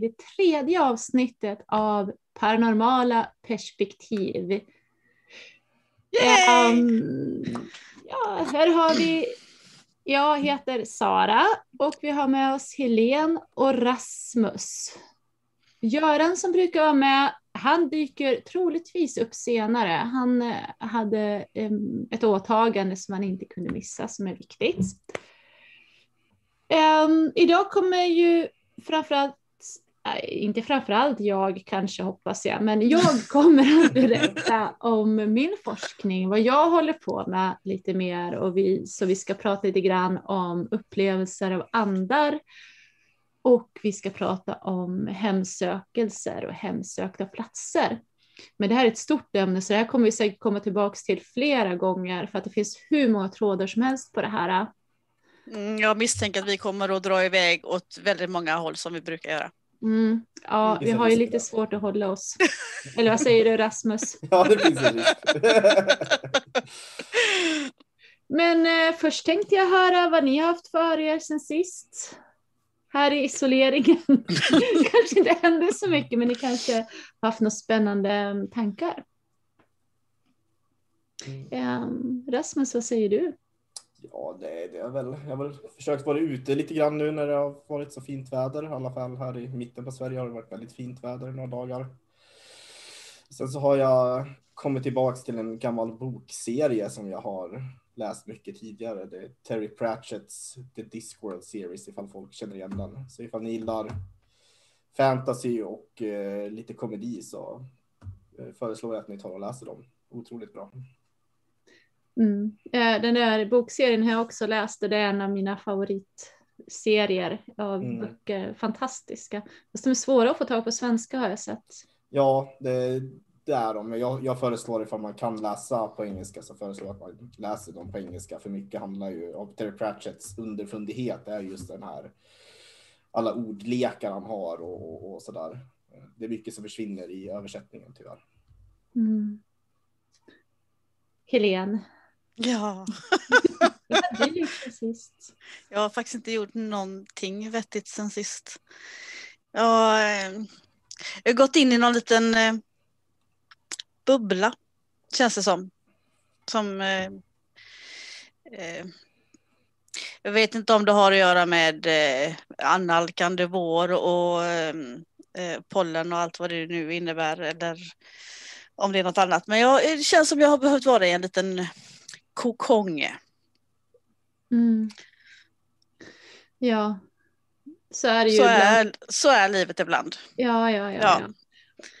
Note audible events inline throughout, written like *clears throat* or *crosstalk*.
till det tredje avsnittet av Paranormala perspektiv. Um, ja, här har vi, jag heter Sara och vi har med oss Helen och Rasmus. Göran som brukar vara med, han dyker troligtvis upp senare. Han eh, hade um, ett åtagande som han inte kunde missa som är viktigt. Um, idag kommer ju framförallt, Eh, inte framförallt jag kanske hoppas jag, men jag *laughs* kommer att berätta om min forskning, vad jag håller på med lite mer och vi, så vi ska prata lite grann om upplevelser av andar och vi ska prata om hemsökelser och hemsökta platser. Men det här är ett stort ämne så det här kommer vi säkert komma tillbaka till flera gånger för att det finns hur många trådar som helst på det här. Mm, jag misstänker att vi kommer att dra iväg åt väldigt många håll som vi brukar göra. Mm, ja, vi har ju lite svårt att hålla oss. Eller vad säger du Rasmus? *laughs* Ja, det finns en risk. *laughs* Men eh, först tänkte jag höra vad ni har haft för er sen sist. Här i isoleringen. *laughs* kanske inte hände så mycket, men ni kanske har haft några spännande tankar. Um, Rasmus, vad säger du? Ja, det, det är väl. Jag har väl försökt vara ute lite grann nu när det har varit så fint väder. I alla fall här i mitten på Sverige har det varit väldigt fint väder några dagar. Sen så har jag kommit tillbaks till en gammal bokserie som jag har läst mycket tidigare. Det är Terry Pratchett's The Discworld Series ifall folk känner igen den. Så ifall ni gillar fantasy och eh, lite komedi så eh, föreslår jag att ni tar och läser dem. Otroligt bra. Mm. Eh, den där bokserien har jag också läst och det är en av mina favoritserier av mm. böcker. Fantastiska. Fast de är svåra att få tag på svenska har jag sett. Ja, det, det är de. Jag, jag föreslår ifall man kan läsa på engelska så föreslår jag att man läser dem på engelska. För mycket handlar ju om Terry Pratchetts underfundighet är just den här alla ordlekar han har och, och, och sådär. Det är mycket som försvinner i översättningen tyvärr. Mm. Helen, Ja. vad du gjort sen sist? Jag har faktiskt inte gjort någonting vettigt sen sist. Jag, eh, jag har gått in i någon liten eh, bubbla, känns det som. Som eh, eh, jag vet inte om det har att göra med eh, annalkande vår och eh, pollen och allt vad det nu innebär eller om det är något annat. Men jag, det känns som jag har behövt vara i en liten kokong. Mm. Ja, så är det ju Så är, så är livet ibland. Ja, ja, ja. Ja.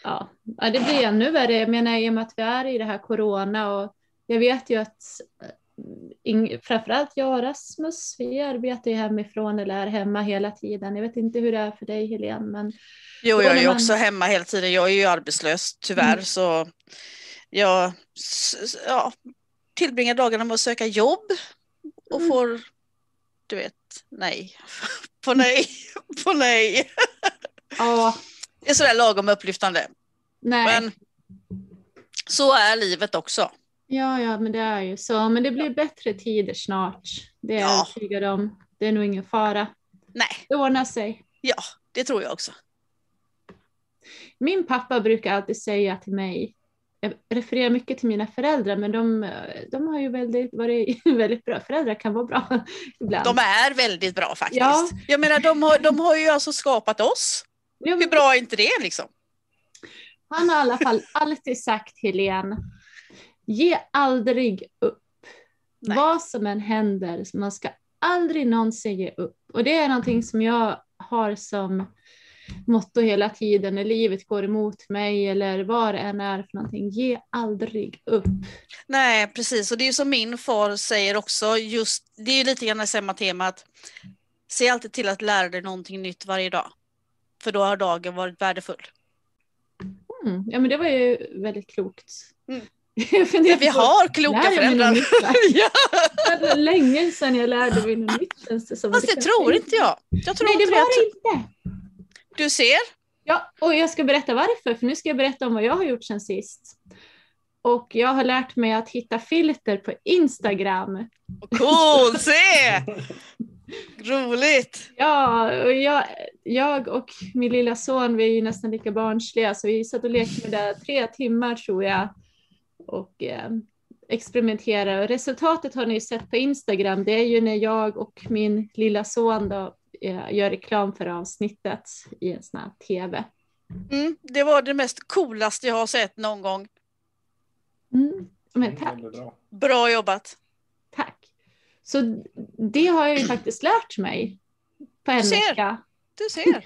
ja. ja. det blir ännu värre. Jag menar i och med att vi är i det här corona och jag vet ju att eh, framförallt jag och Rasmus, vi arbetar ju hemifrån eller är hemma hela tiden. Jag vet inte hur det är för dig Helene, men Jo, jag är ju man- också hemma hela tiden. Jag är ju arbetslös tyvärr Mm. så jag ja, tillbringar dagarna med att söka jobb och Mm. får, du vet, nej. *laughs* på nej, *laughs* på nej. ja, Det är sådär lagom upplyftande. nej. Men så är livet också. Ja, ja, men det är ju så. Men det blir bättre tider snart. Det är jag Ja. övertygad om. Det är nog ingen fara. Nej, Det ordnar sig. ja, det tror jag också. Min pappa brukar alltid säga till mig, jag refererar mycket till mina föräldrar, men de, de har ju väldigt, varit *laughs* väldigt bra. Föräldrar kan vara bra *laughs* ibland. De är väldigt bra faktiskt. Ja. Jag menar, de har, de har ju alltså skapat oss. Ja, Hur bra är inte det liksom? Han har i alla fall alltid sagt Helene, ge aldrig upp. Nej. Vad som än händer, man ska aldrig någonsin ge upp. Och det är någonting som jag har som motto hela tiden när livet går emot mig eller vad det än är för någonting. Ge aldrig upp. Nej, precis. Och det är ju som min far säger också, just, det är ju lite grann samma tema att se alltid till att lära dig någonting nytt varje dag. För då har dagen varit värdefull. Mm. Ja men det var ju väldigt klokt. Mm. *laughs* Funderar Vi har kloka föräldrar. *laughs* ja, Det var länge sedan jag lärde mig något nytt känns det som. fast det kanske tror inte jag. Jag tror Nej det var det. det inte. Du ser, Ja, och jag ska berätta varför, för nu ska jag berätta om vad jag har gjort sen sist. Och jag har lärt mig att hitta filter på Instagram. cool, *laughs* se! Roligt! Ja, och jag jag och min lilla son, vi är ju nästan lika barnsliga, så vi satt och lekte med det tre timmar tror jag. Och eh, experimenterade. Och resultatet har ni sett på Instagram. Det är ju när jag och min lilla son då, gör reklam för avsnittet i en sån här tv. Mm, det var det mest coolaste jag har sett någon gång. Mm. Men tack. Är bra. Bra jobbat. Tack. Så det har jag ju faktiskt lärt mig på en Du ser. vecka. Du ser.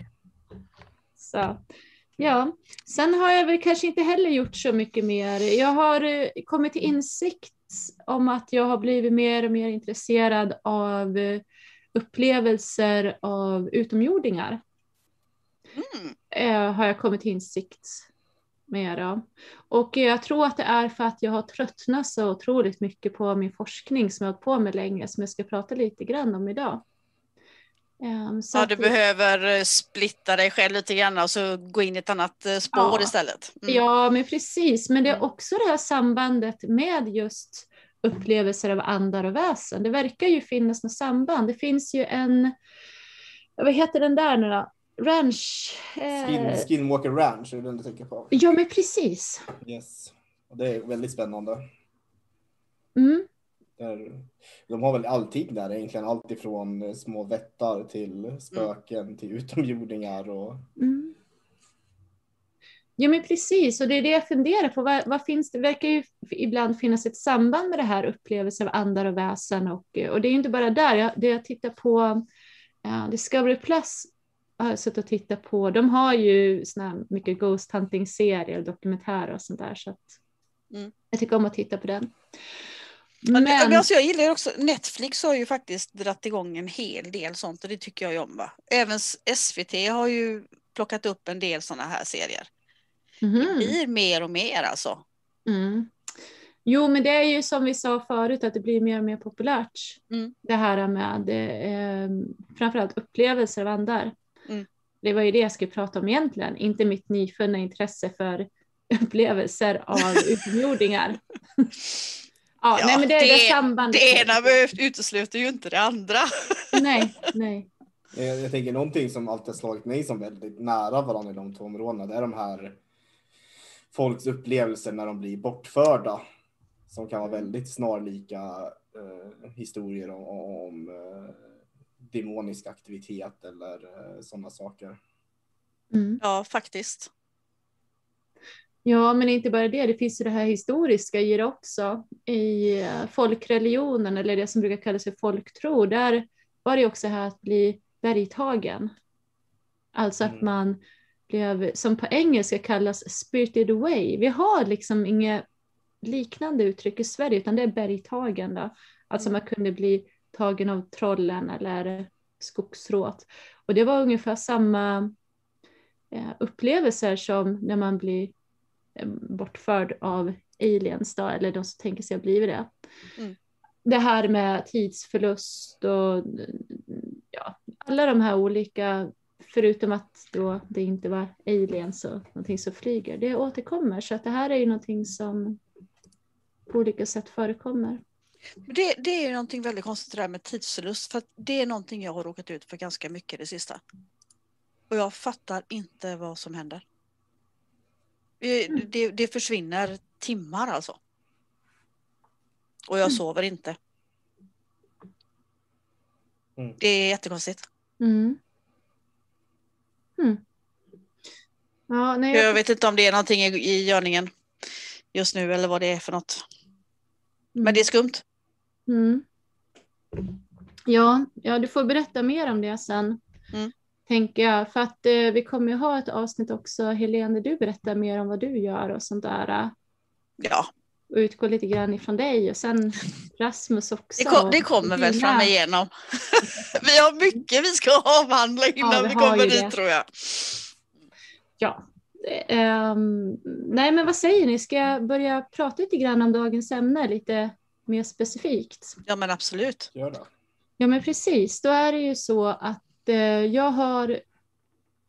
Så, ja. Sen har jag väl kanske inte heller gjort så mycket mer. Jag har eh, kommit till insikt om att jag har blivit mer och mer intresserad av eh, upplevelser av utomjordingar. Mm. Eh, har jag kommit till insikt med. Då. Och jag tror att det är för att jag har tröttnat så otroligt mycket på min forskning som jag har hållit på med länge, som jag ska prata lite grann om idag. Ehm, så Ja, att- du behöver eh, splitta dig själv lite grann och så gå in i ett annat eh, spår Ja. istället. Mm. Ja, men precis. Men det är Mm. också det här sambandet med just upplevelser av andar och väsen. Det verkar ju finnas något samband. Det finns ju en, vad heter den där nu då? Ranch. Skin, Eh, Skinwalker Ranch är den du tänker på. ja, men precis. Yes. Och det är väldigt spännande. Mm. Där, de har väl allting där egentligen, allt ifrån små vättar till spöken till utomjordingar och Mm. Ja men precis, och det är det jag funderar på. Vad, vad finns det? verkar ju ibland finnas ett samband med det här upplevelser av andar och väsen. Och, och det är ju inte bara där. Jag, det jag tittar på uh, Discovery Plus har jag suttit och tittat på. De har ju såna här mycket ghost hunting-serier och dokumentärer och sånt där. Så Mm. Jag tycker om att titta på den. Men, Men, alltså, jag gillar också, Netflix har ju faktiskt dratt igång en hel del sånt och det tycker jag ju om. Va? Även SVT har ju plockat upp en del sådana här serier. Mhm. Det blir mer och mer alltså. Mm. Jo, men det är ju som vi sa förut att det blir mer och mer populärt. Mm. Det här med eh, framförallt upplevelser av andar. Mm. Det var ju det jag skulle prata om egentligen, inte mitt nyfunna intresse för upplevelser av *laughs* utomjordingar. ja, Ja, nej, men det är det, det- sambandet. Det ena utesluter ju inte det andra. *laughs* Nej, nej. Jag, jag tänker någonting som alltid har slagit mig som väldigt nära varandra i de två områdena. Det är de här folks upplevelser när de blir bortförda. Som kan vara väldigt snarlika eh, historier om, om eh, demonisk aktivitet eller eh, sådana saker. Mm. Ja, faktiskt. Ja, men inte bara det. Det finns ju det här historiska i det också. I eh, folkreligionen, eller det som brukar kallas för folktro, där var det också här att bli bergtagen. Alltså att Mm. man blev, som på engelska kallas spirited away. Vi har liksom inget liknande uttryck i Sverige, utan det är bergtagen. Då. Alltså man kunde bli tagen av trollen eller skogsråt. Och det var ungefär samma eh, upplevelser som när man blir eh, bortförd av aliens då, eller de som tänker sig ha blivit det. Mm. Det här med tidsförlust och ja, alla de här olika, förutom att då det inte var aliens och någonting som flyger, det återkommer. Så att det här är ju någonting som på olika sätt förekommer. Det, det är ju någonting väldigt konstigt det där med tidsförlust. För att det är någonting jag har råkat ut för ganska mycket det sista. Och jag fattar inte vad som händer. Eh, Mm. Det, det försvinner timmar alltså. Och jag Mm. sover inte. Mm. Det är jättekonstigt. Mm. Mm. Ja, nej, Jag vet inte om det är någonting i, i görningen just nu eller vad det är för något. Men det är skumt. Mm. Ja, ja, du får berätta mer om det sen. Mm. Tänker jag. För att eh, vi kommer ju ha ett avsnitt också, Helene, där du berättar mer om vad du gör och sånt där. Ja, Och utgår lite grann ifrån dig och sen Rasmus också. det, kom, det kommer väl dina- fram igenom. *laughs* vi har mycket vi ska avhandla innan vi vi kommer dit det. tror jag. Ja. Ehm, nej, men vad säger ni? Ska jag börja prata lite grann om dagens ämne lite mer specifikt? Ja men absolut. Gör det. Ja, men precis. Då är det ju så att eh, jag har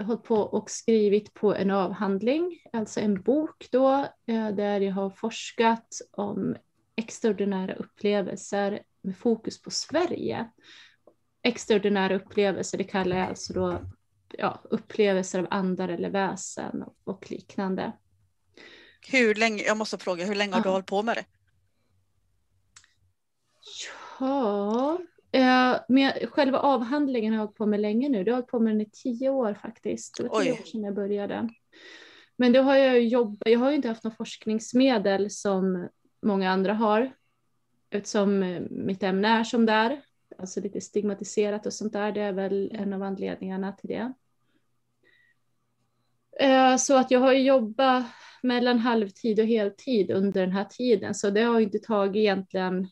hållit på och skrivit på en avhandling, alltså en bok då, eh, där jag har forskat om extraordinära upplevelser med fokus på Sverige. Extraordinära upplevelser, det kallar jag alltså då ja, upplevelser av andar eller väsen och, och liknande. Hur länge, jag måste fråga, hur länge har du Ja. hållit på med det? Ja, eh, med själva avhandlingen har jag hållit på med länge nu. Jag har hållit på med den i tio år faktiskt. Det var tio Oj. år sedan jag började. Men då har jag jobbat, jag har ju inte haft något forskningsmedel som många andra har. Eftersom eh, mitt ämne är som det är. Alltså lite stigmatiserat och sånt där. Det är väl en av anledningarna till det. Eh, Så att jag har jobbat mellan halvtid och heltid under den här tiden. Så det har ju inte tagit egentligen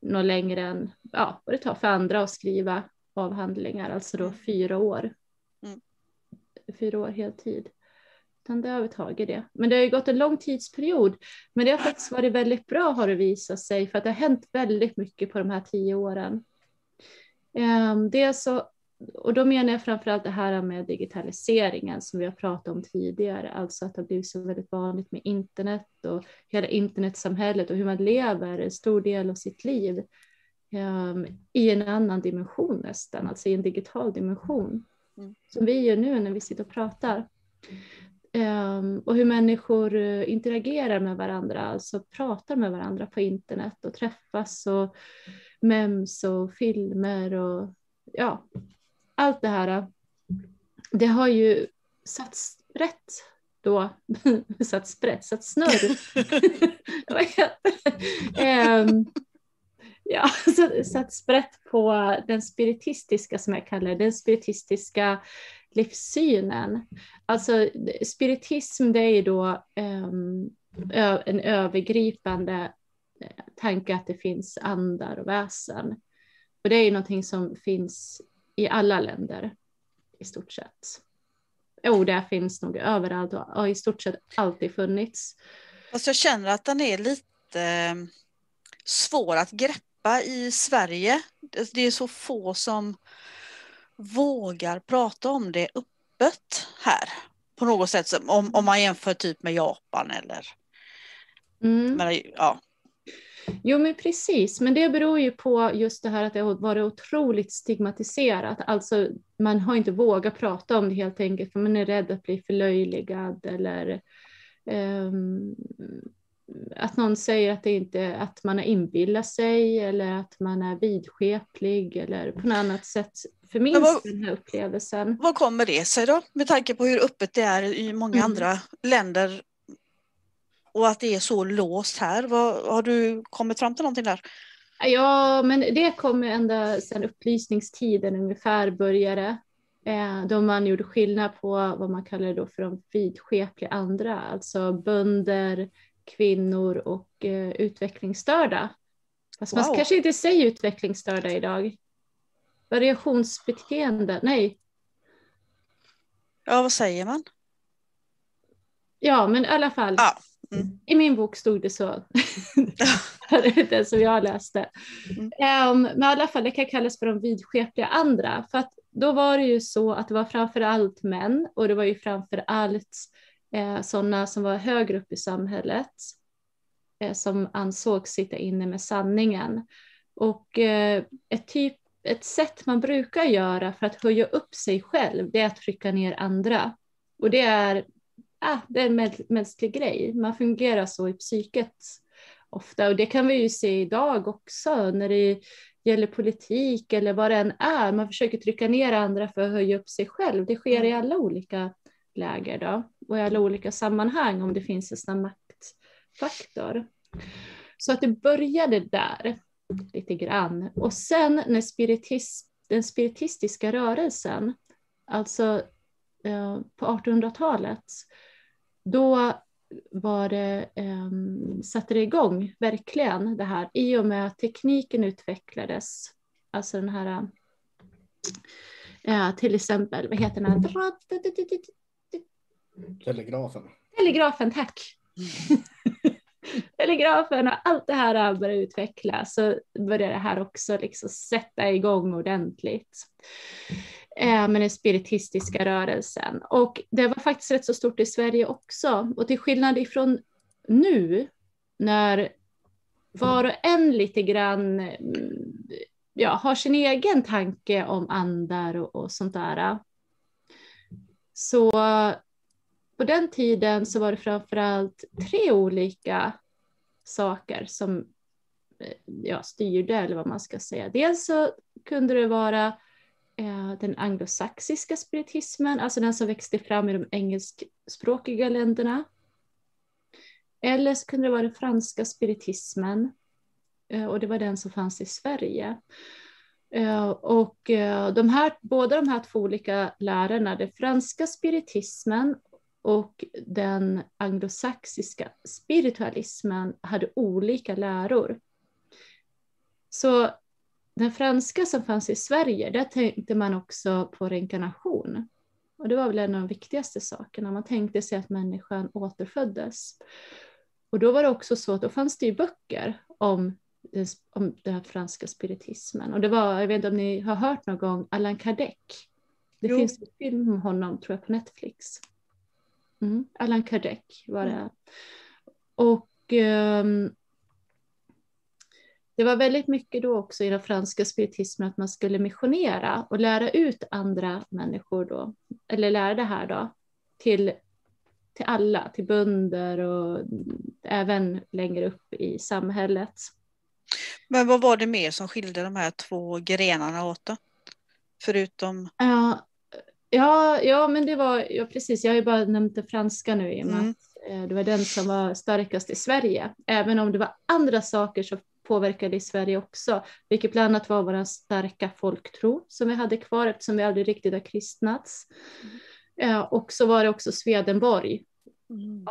något längre än ja, vad det tar för andra att skriva avhandlingar, alltså då Mm. fyra år. Mm. Fyra år heltid. Utan det har vi tagit det. Men det har ju gått en lång tidsperiod. Men det har faktiskt varit väldigt bra har det visat sig, för att det har hänt väldigt mycket på de här tio åren. Ehm, Det är så, och då menar jag framförallt det här med digitaliseringen som vi har pratat om tidigare, alltså att det har blivit så väldigt vanligt med internet och hela internetsamhället och hur man lever en stor del av sitt liv ehm, i en annan dimension nästan, alltså i en digital dimension. Mm. Som vi gör nu när vi sitter och pratar. Ehm, och hur människor eh, interagerar med varandra, alltså pratar med varandra på internet och träffas och mems och filmer och ja, allt det här. Det har ju satt *laughs* sprätt då, satt sprätt, satt snurr. *laughs* Ehm, ja, *laughs* satt, satt sprätt på den spiritistiska, som jag kallar det, den spiritistiska livssynen. Alltså spiritism det är ju då ö- en övergripande eh, tanke att det finns andar och väsen. Och det är ju någonting som finns i alla länder i stort sett. Jo, det finns nog överallt och har i stort sett alltid funnits. Fast jag känner att den är lite eh, svår att greppa i Sverige. Det är så få som vågar prata om det öppet här. På något sätt, om, om man jämför typ med Japan eller... Mm. Men, ja. Jo, men precis. Men det beror ju på just det här att det har varit otroligt stigmatiserat. Alltså, man har inte vågat prata om det helt enkelt, för man är rädd att bli förlöjligad eller ehm, att någon säger att, det inte, att man har inbillat sig eller att man är vidskeplig eller på något annat sätt förminskar vad- den här upplevelsen. Vad kommer det sig då? Med tanke på hur öppet det är i många Mm. andra länder. Och att det är så låst här. Vad, har du kommit fram till någonting där? Ja, men det kom ju ända sedan upplysningstiden ungefär började. Eh, då man gjorde skillnad på vad man kallar då för de vidskepliga andra, alltså bönder, kvinnor och eh, utvecklingsstörda. Fast man Wow. kanske inte säger utvecklingsstörda idag. Variationsbeteende, nej. Ja, vad säger man? Ja, men i alla fall. Ja, mm. I min bok stod det så. *laughs* den som jag läste. Mm. Ehm, men i alla fall, det kan kallas för de vidskepliga andra. För att då var det ju så att det var framför allt män och det var ju framför allt eh, sådana som var högre upp i samhället eh, som ansågs sitta inne med sanningen. Och eh, ett, typ, ett sätt man brukar göra för att höja upp sig själv, det är att trycka ner andra. Och det är, ah, det är en mänsklig grej. Man fungerar så i psyket ofta. Och det kan vi ju se idag också när det gäller politik eller vad det än är. Man försöker trycka ner andra för att höja upp sig själv. Det sker i alla olika läger då och i alla olika sammanhang om det finns en sån maktfaktor. Så att det började där lite grann. Och sen när spiritis, den spiritistiska rörelsen, alltså eh, på 1800-talet, då var det, eh, satte det igång verkligen det här i och med att tekniken utvecklades. Alltså den här, eh, till exempel, vad heter den här? Telegrafen. Telegrafen, tack. *laughs* Telegrafen och allt det här började utvecklas så började det här också liksom sätta igång ordentligt Eh, med den spiritistiska rörelsen. Och det var faktiskt rätt så stort i Sverige också. Och till skillnad ifrån nu när var och en lite grann mm, ja, har sin egen tanke om andar och, och sånt där. Eh, så på den tiden så var det framförallt tre olika saker som eh, ja, styrde, eller vad man ska säga. Dels så kunde det vara eh, Eh, den anglosaxiska spiritismen, alltså den som växte fram i de engelskspråkiga länderna. Eller så kunde det vara den franska spiritismen, eh, och det var den som fanns i Sverige. Eh, och de här, båda de här två olika lärarna, den franska spiritismen och den anglosaxiska spiritualismen hade olika läror. Så den franska som fanns i Sverige, där tänkte man också på reinkarnation. Och det var väl en av de viktigaste sakerna. Man tänkte sig att människan återföddes. Och då var det också så att då fanns det ju böcker om, om den här franska spiritismen. Och det var, jag vet inte om ni har hört någon gång, Allan Kardec. Det jo. finns en film om honom, tror jag, på Netflix. Mm. Allan Kardec var det. Mm. Och um, det var väldigt mycket då också i den franska spiritismen att man skulle missionera och lära ut andra människor då, eller lära det här då, till, till alla, till bönder och även längre upp i samhället. Men vad var det mer som skilde de här två grenarna åt då? Förutom? Ja, Ja, ja men det var, ja, precis, jag har ju bara nämnt den franska nu i och med mm. att eh, det var den som var starkast i Sverige. Även om det var andra saker som påverkade i Sverige också, vilket bland annat var vår starka folktro som vi hade kvar eftersom vi aldrig riktigt har kristnats. Mm. Eh, och så var det också Swedenborg, mm.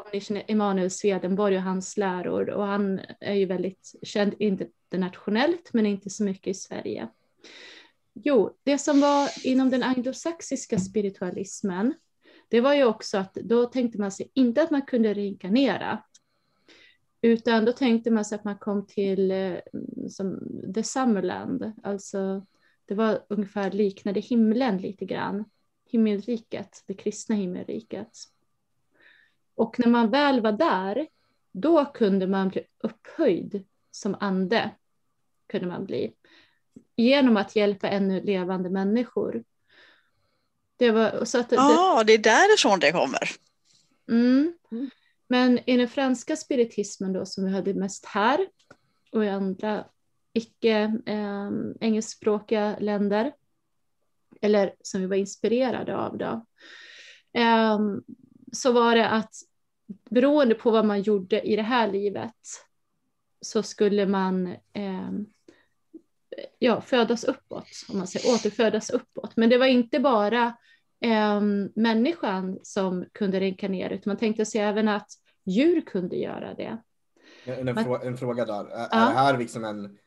Emanuel Swedenborg och hans läror och han är ju väldigt känd internationellt men inte så mycket i Sverige. Jo, det som var inom den anglosaxiska spiritualismen, det var ju också att då tänkte man sig inte att man kunde reinkarnera, utan då tänkte man sig att man kom till eh, som the summerland, alltså det var ungefär liknade himlen lite grann, himmelriket, det kristna himmelriket. Och när man väl var där, då kunde man bli upphöjd som ande, kunde man bli genom att hjälpa ännu levande människor. Det var, så att, ja, det, det är därifrån det kommer. Mm. Men i den franska spiritismen då som vi hade mest här och i andra icke eh, engelskspråkiga länder, eller som vi var inspirerade av då, eh, så var det att beroende på vad man gjorde i det här livet så skulle man eh, ja, födas uppåt, om man säger återfödas uppåt. Men det var inte bara eh, människan som kunde reinkarnera, utan man tänkte sig även att djur kunde göra det. En, en, frå en fråga där, är, ja. är det här liksom en,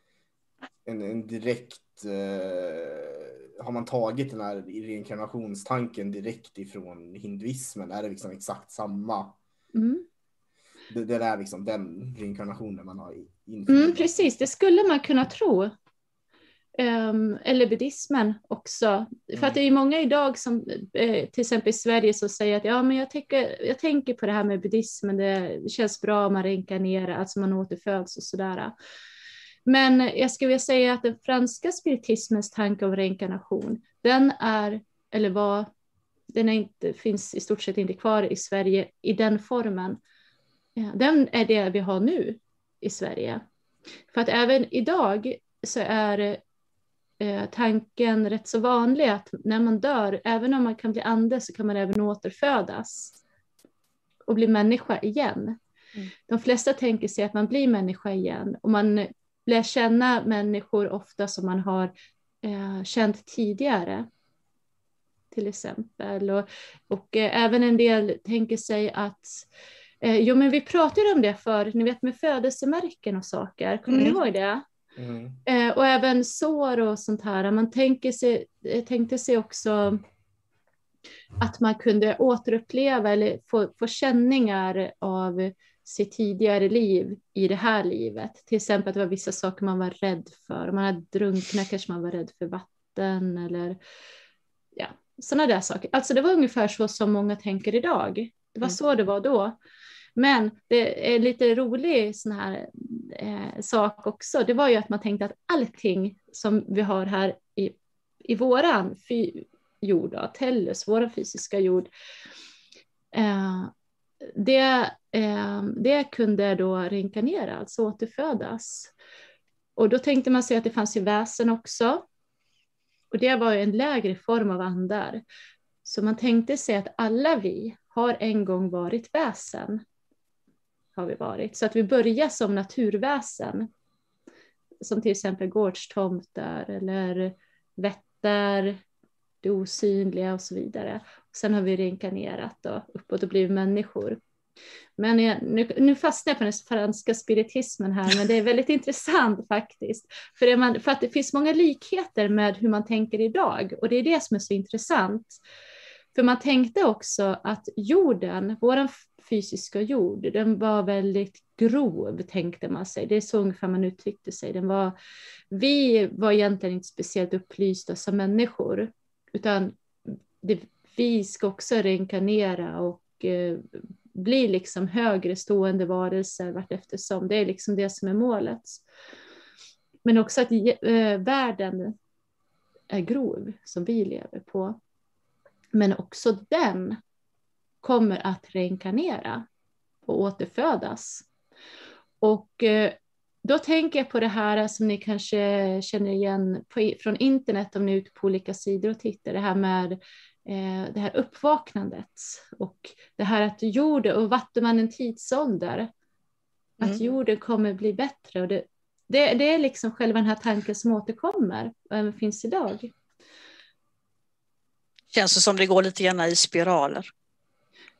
en, en direkt, eh, har man tagit den här reinkarnationstanken direkt ifrån hinduismen? Är det liksom exakt samma? Mm. Det, det är liksom den reinkarnationen man har infört. Mm, precis, det skulle man kunna tro. Um, eller buddhismen också. För att mm. det är många idag som eh, till exempel i Sverige som säger att ja, men jag, tänker, jag tänker på det här med buddhismen, det känns bra om man reinkarnerar, alltså man återföds och sådär. Men jag skulle vilja säga att den franska spiritismens tanke om reinkarnation, den är, eller var, den är inte, finns i stort sett inte kvar i Sverige i den formen. Den är det vi har nu i Sverige. För att även idag så är eh, tanken rätt så vanlig att när man dör, även om man kan bli ande så kan man även återfödas och bli människa igen. Mm. De flesta tänker sig att man blir människa igen och man lär känna människor ofta som man har eh, känt tidigare. Till exempel. Och, och eh, även en del tänker sig att eh, Jo men vi pratade om det för ni vet med födelsemärken och saker, kommer mm. ni ihåg det? Mm. Eh, och även sår och sånt här. Man tänker sig, eh, tänkte sig också att man kunde återuppleva eller få, få känningar av sitt tidigare liv i det här livet. Till exempel att det var vissa saker man var rädd för. Om man hade drunknat kanske man var rädd för vatten eller ja, sådana där saker. Alltså det var ungefär så som många tänker idag. Det var mm. så det var då. Men det är lite rolig sån här eh, sak också. Det var ju att man tänkte att allting som vi har här i, i våran fy, jord, då, Tellus, vår fysiska jord, eh, det, eh, det kunde då reinkarnera, alltså återfödas. Och då tänkte man sig att det fanns ju väsen också. Och det var en lägre form av andar. Så man tänkte sig att alla vi har en gång varit väsen. Har vi varit. Så att vi börjar som naturväsen. Som till exempel gårdstomtar eller vätter, det osynliga och så vidare. Sen har vi reinkarnerat och uppåt och blivit människor. Men jag, nu, nu fastnar jag på den franska spiritismen här, men det är väldigt *laughs* intressant faktiskt. För, det man, för att det finns många likheter med hur man tänker idag och det är det som är så intressant. För man tänkte också att jorden, vår fysiska jord, den var väldigt grov tänkte man sig. Det är så ungefär man uttryckte sig. Den var, vi var egentligen inte speciellt upplysta som människor, utan det, vi ska också reinkarnera och eh, bli liksom högre stående varelser vart eftersom. Det är liksom det som är målet. Men också att eh, världen är grov som vi lever på. Men också den kommer att reinkarnera och återfödas. Och eh, då tänker jag på det här som ni kanske känner igen på, från internet om ni är ute på olika sidor och tittar, det här med eh, det här uppvaknandet och det här att jorden, och vattenman en tidsålder, mm. att jorden kommer bli bättre och det, det, det, är liksom själva den här tanken som återkommer och även finns idag. Känns det som det går lite grann i spiraler.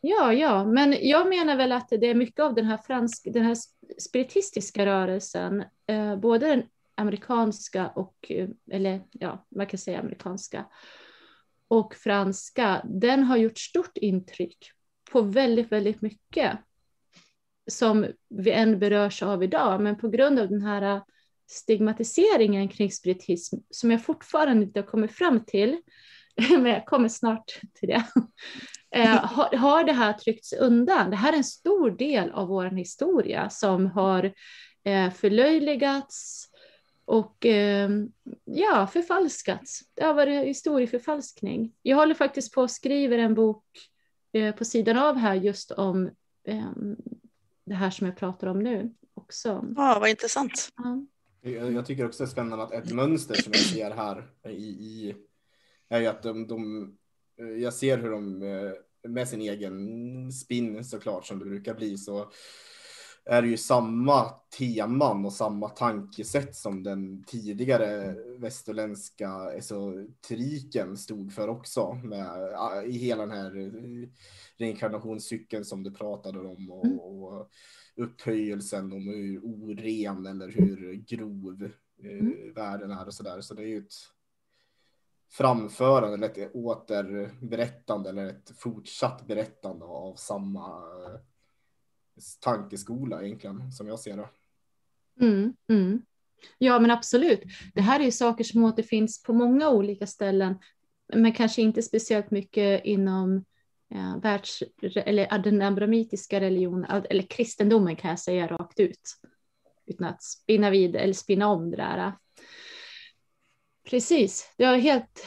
Ja, ja, men jag menar väl att det är mycket av den här, fransk, den här spiritistiska rörelsen, eh, både den amerikanska och, eh, eller ja, man kan säga amerikanska, och franska, den har gjort stort intryck på väldigt, väldigt mycket som vi än berörs av idag, men på grund av den här stigmatiseringen kring spiritism som jag fortfarande inte har kommit fram till, *laughs* men jag kommer snart till det, har, har det här tryckts undan. Det här är en stor del av vår historia som har eh, förlöjligats och eh, ja, förfalskats. Det har varit historieförfalskning. Jag håller faktiskt på att skriva en bok eh, på sidan av här just om eh, det här som jag pratar om nu också. Ja, vad intressant. Ja. Jag, tycker också det är spännande att ett mönster som jag ser här i, i är ju att de, de, eh, jag ser hur de eh, med sin egen spin såklart som det brukar bli så är det ju samma teman och samma tankesätt som den tidigare västerländska esoteriken stod för också med i hela den här reinkarnationscykeln som du pratade om och, mm. och upphöjelsen om hur oren eller hur grov eh, mm. världen är och så där. Så det är ju ett framförande eller ett återberättande eller ett fortsatt berättande av samma eh, tankeskola egentligen som jag ser det. Mm, mm. Ja men absolut. Det här är ju saker som återfinns på många olika ställen men kanske inte speciellt mycket inom ja, världs, eller den abramitiska religionen eller kristendomen kan jag säga rakt ut utan att spinna vid eller spinna om det där. Precis, du har helt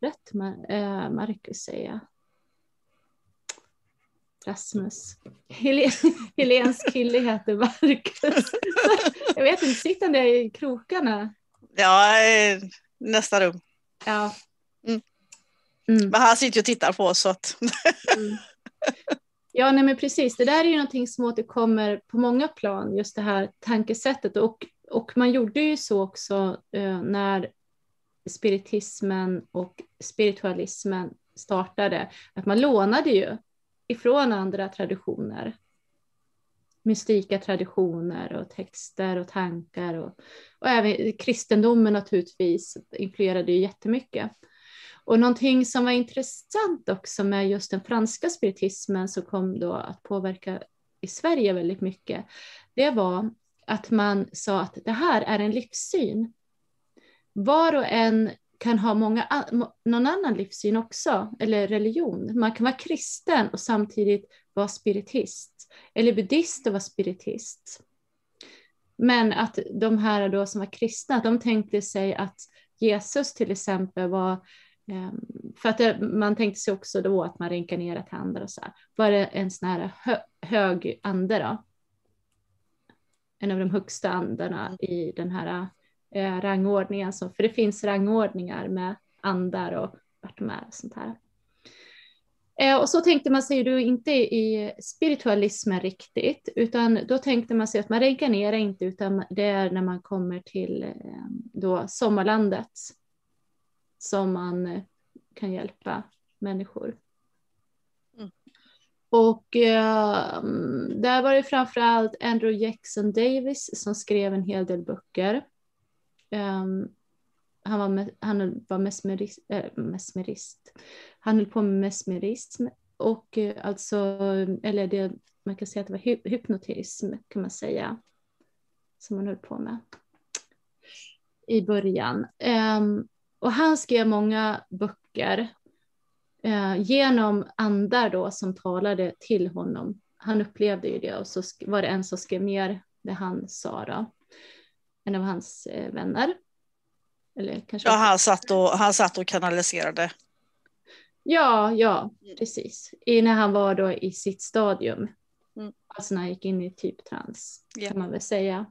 rätt eh, Marcus säger Rasmus. Helen, *laughs* Helens kille heter Marcus. *laughs* Jag vet inte, sitter han där i krokarna? Ja, nästa rum. Ja. Mm. Mm. Men han sitter och tittar på oss. Så att... mm. Ja, nej men precis. Det där är ju någonting som återkommer på många plan, just det här tankesättet. Och, och man gjorde ju så också eh, när spiritismen och spiritualismen startade, att man lånade ju ifrån andra traditioner. Mystika traditioner och texter och tankar och, och även kristendomen naturligtvis influerade ju jättemycket. Och någonting som var intressant också med just den franska spiritismen som kom då att påverka i Sverige väldigt mycket, det var att man sa att det här är en livssyn. Var och en kan ha många, någon annan livssyn också, eller religion. Man kan vara kristen och samtidigt vara spiritist, eller buddhist och vara spiritist. Men att de här då som var kristna, de tänkte sig att Jesus till exempel var Ehm, för att man tänkte sig också då att man reinkarnerar till andra och så här. Var det en sån här hö, hög ande då? En av de högsta andarna i den här eh, rangordningen. Så, för det finns rangordningar med andar och vart de är och sånt här. Eh, och så tänkte man sig då inte i spiritualismen riktigt, utan då tänkte man sig att man reinkarnerar inte, utan det är när man kommer till eh, då sommarlandet som man eh, kan hjälpa människor. Mm. Och eh, där var det framför allt Andrew Jackson Davis som skrev en hel del böcker. Um, han var, med, han var mesmerist, äh, mesmerist. Han höll på med mesmerism och eh, alltså, eller det, man kan säga att det var hy hypnotism kan man säga, som han höll på med i början. Um, och han skrev många böcker uh, genom andar då som talade till honom. Han upplevde ju det och så var det en som skrev ner det han sa då, en av hans uh, vänner. Eller kanske ja, han satt, och, han satt och kanaliserade. Ja, ja, precis. I, när han var då i sitt stadium. Mm. Alltså när han gick in i typ trans, yeah. kan man väl säga.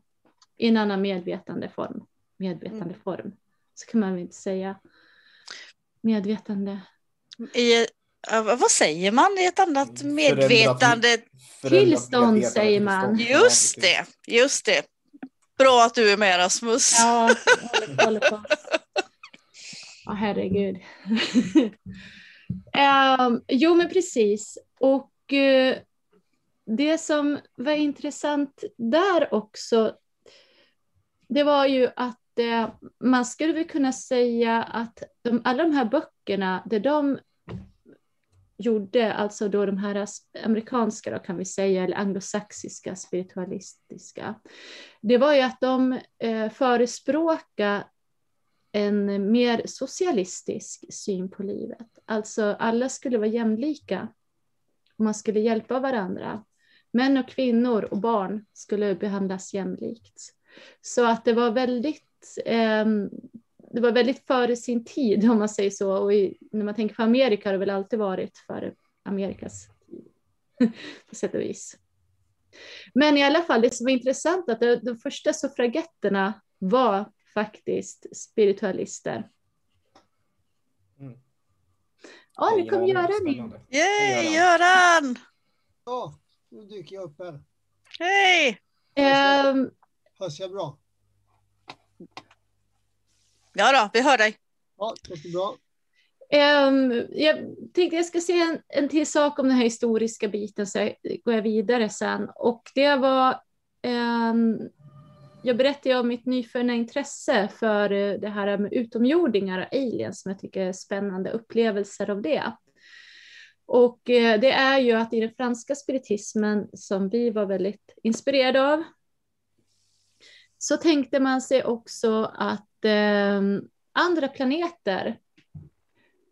I en annan medvetande form. Medvetande mm. form. Så kan man väl inte säga. Medvetande. I, vad säger man i ett annat medvetande? Tillstånd säger man. Just det, just det. Bra att du är med Rasmus. Ja, jag håller på. Ja, herregud. um, *laughs* jo, men precis. Och uh, det som var intressant där också, det var ju att uh, man skulle väl kunna säga att de, alla de här böckerna, det de gjorde, alltså då de här amerikanska då kan vi säga, eller anglosaxiska spiritualistiska, det var ju att de eh, förespråkade en mer socialistisk syn på livet. Alltså alla skulle vara jämlika och man skulle hjälpa varandra. Män och kvinnor och barn skulle behandlas jämlikt. Så att det var väldigt eh, det var väldigt före sin tid om man säger så. Och i, när man tänker på Amerika har det väl alltid varit före Amerikas tid *laughs* på sätt och vis. Men i alla fall, det som var intressant att de, första suffragetterna var faktiskt spiritualister. Mm. Ja, nu kom Göran in. Yay, Göran! Ja, nu dyker jag upp här. Hej! Um, Hörs jag bra? Ja då, vi hör dig. Ja, det bra. Um, jag tänkte jag ska säga en, en till sak om den här historiska biten så går jag vidare sen. Och det var, um, jag berättade om mitt nyfunna intresse för uh, det här med utomjordingar och aliens som jag tycker är spännande upplevelser av det. Och uh, det är ju att i den franska spiritismen som vi var väldigt inspirerade av så tänkte man sig också att eh, andra planeter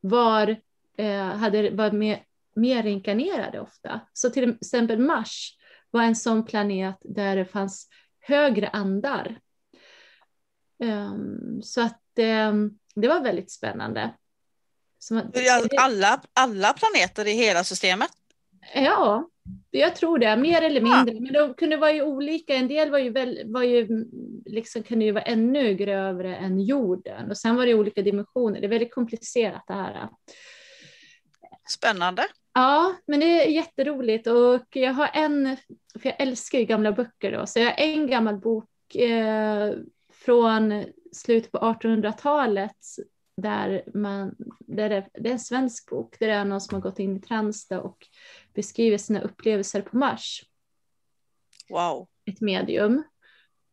var, eh, hade, var mer, mer inkarnerade ofta. Så till exempel Mars var en sån planet där det fanns högre andar. Um, så att um, det var väldigt spännande. Som, alla, alla planeter i hela systemet? Ja, jag tror det, mer eller mindre. Ja. Men de kunde vara ju olika. En del var ju, väl, var ju liksom, kunde ju vara ännu grövre än jorden. Och sen var det olika dimensioner. Det är väldigt komplicerat det här. Spännande. Ja, men det är jätteroligt. Och jag har en, för jag älskar ju gamla böcker då, så jag har en gammal bok eh, från slutet på 1800-talet där man, där det, det, är en svensk bok, där det är någon som har gått in i trans och beskriver sina upplevelser på Mars. Wow. Ett medium.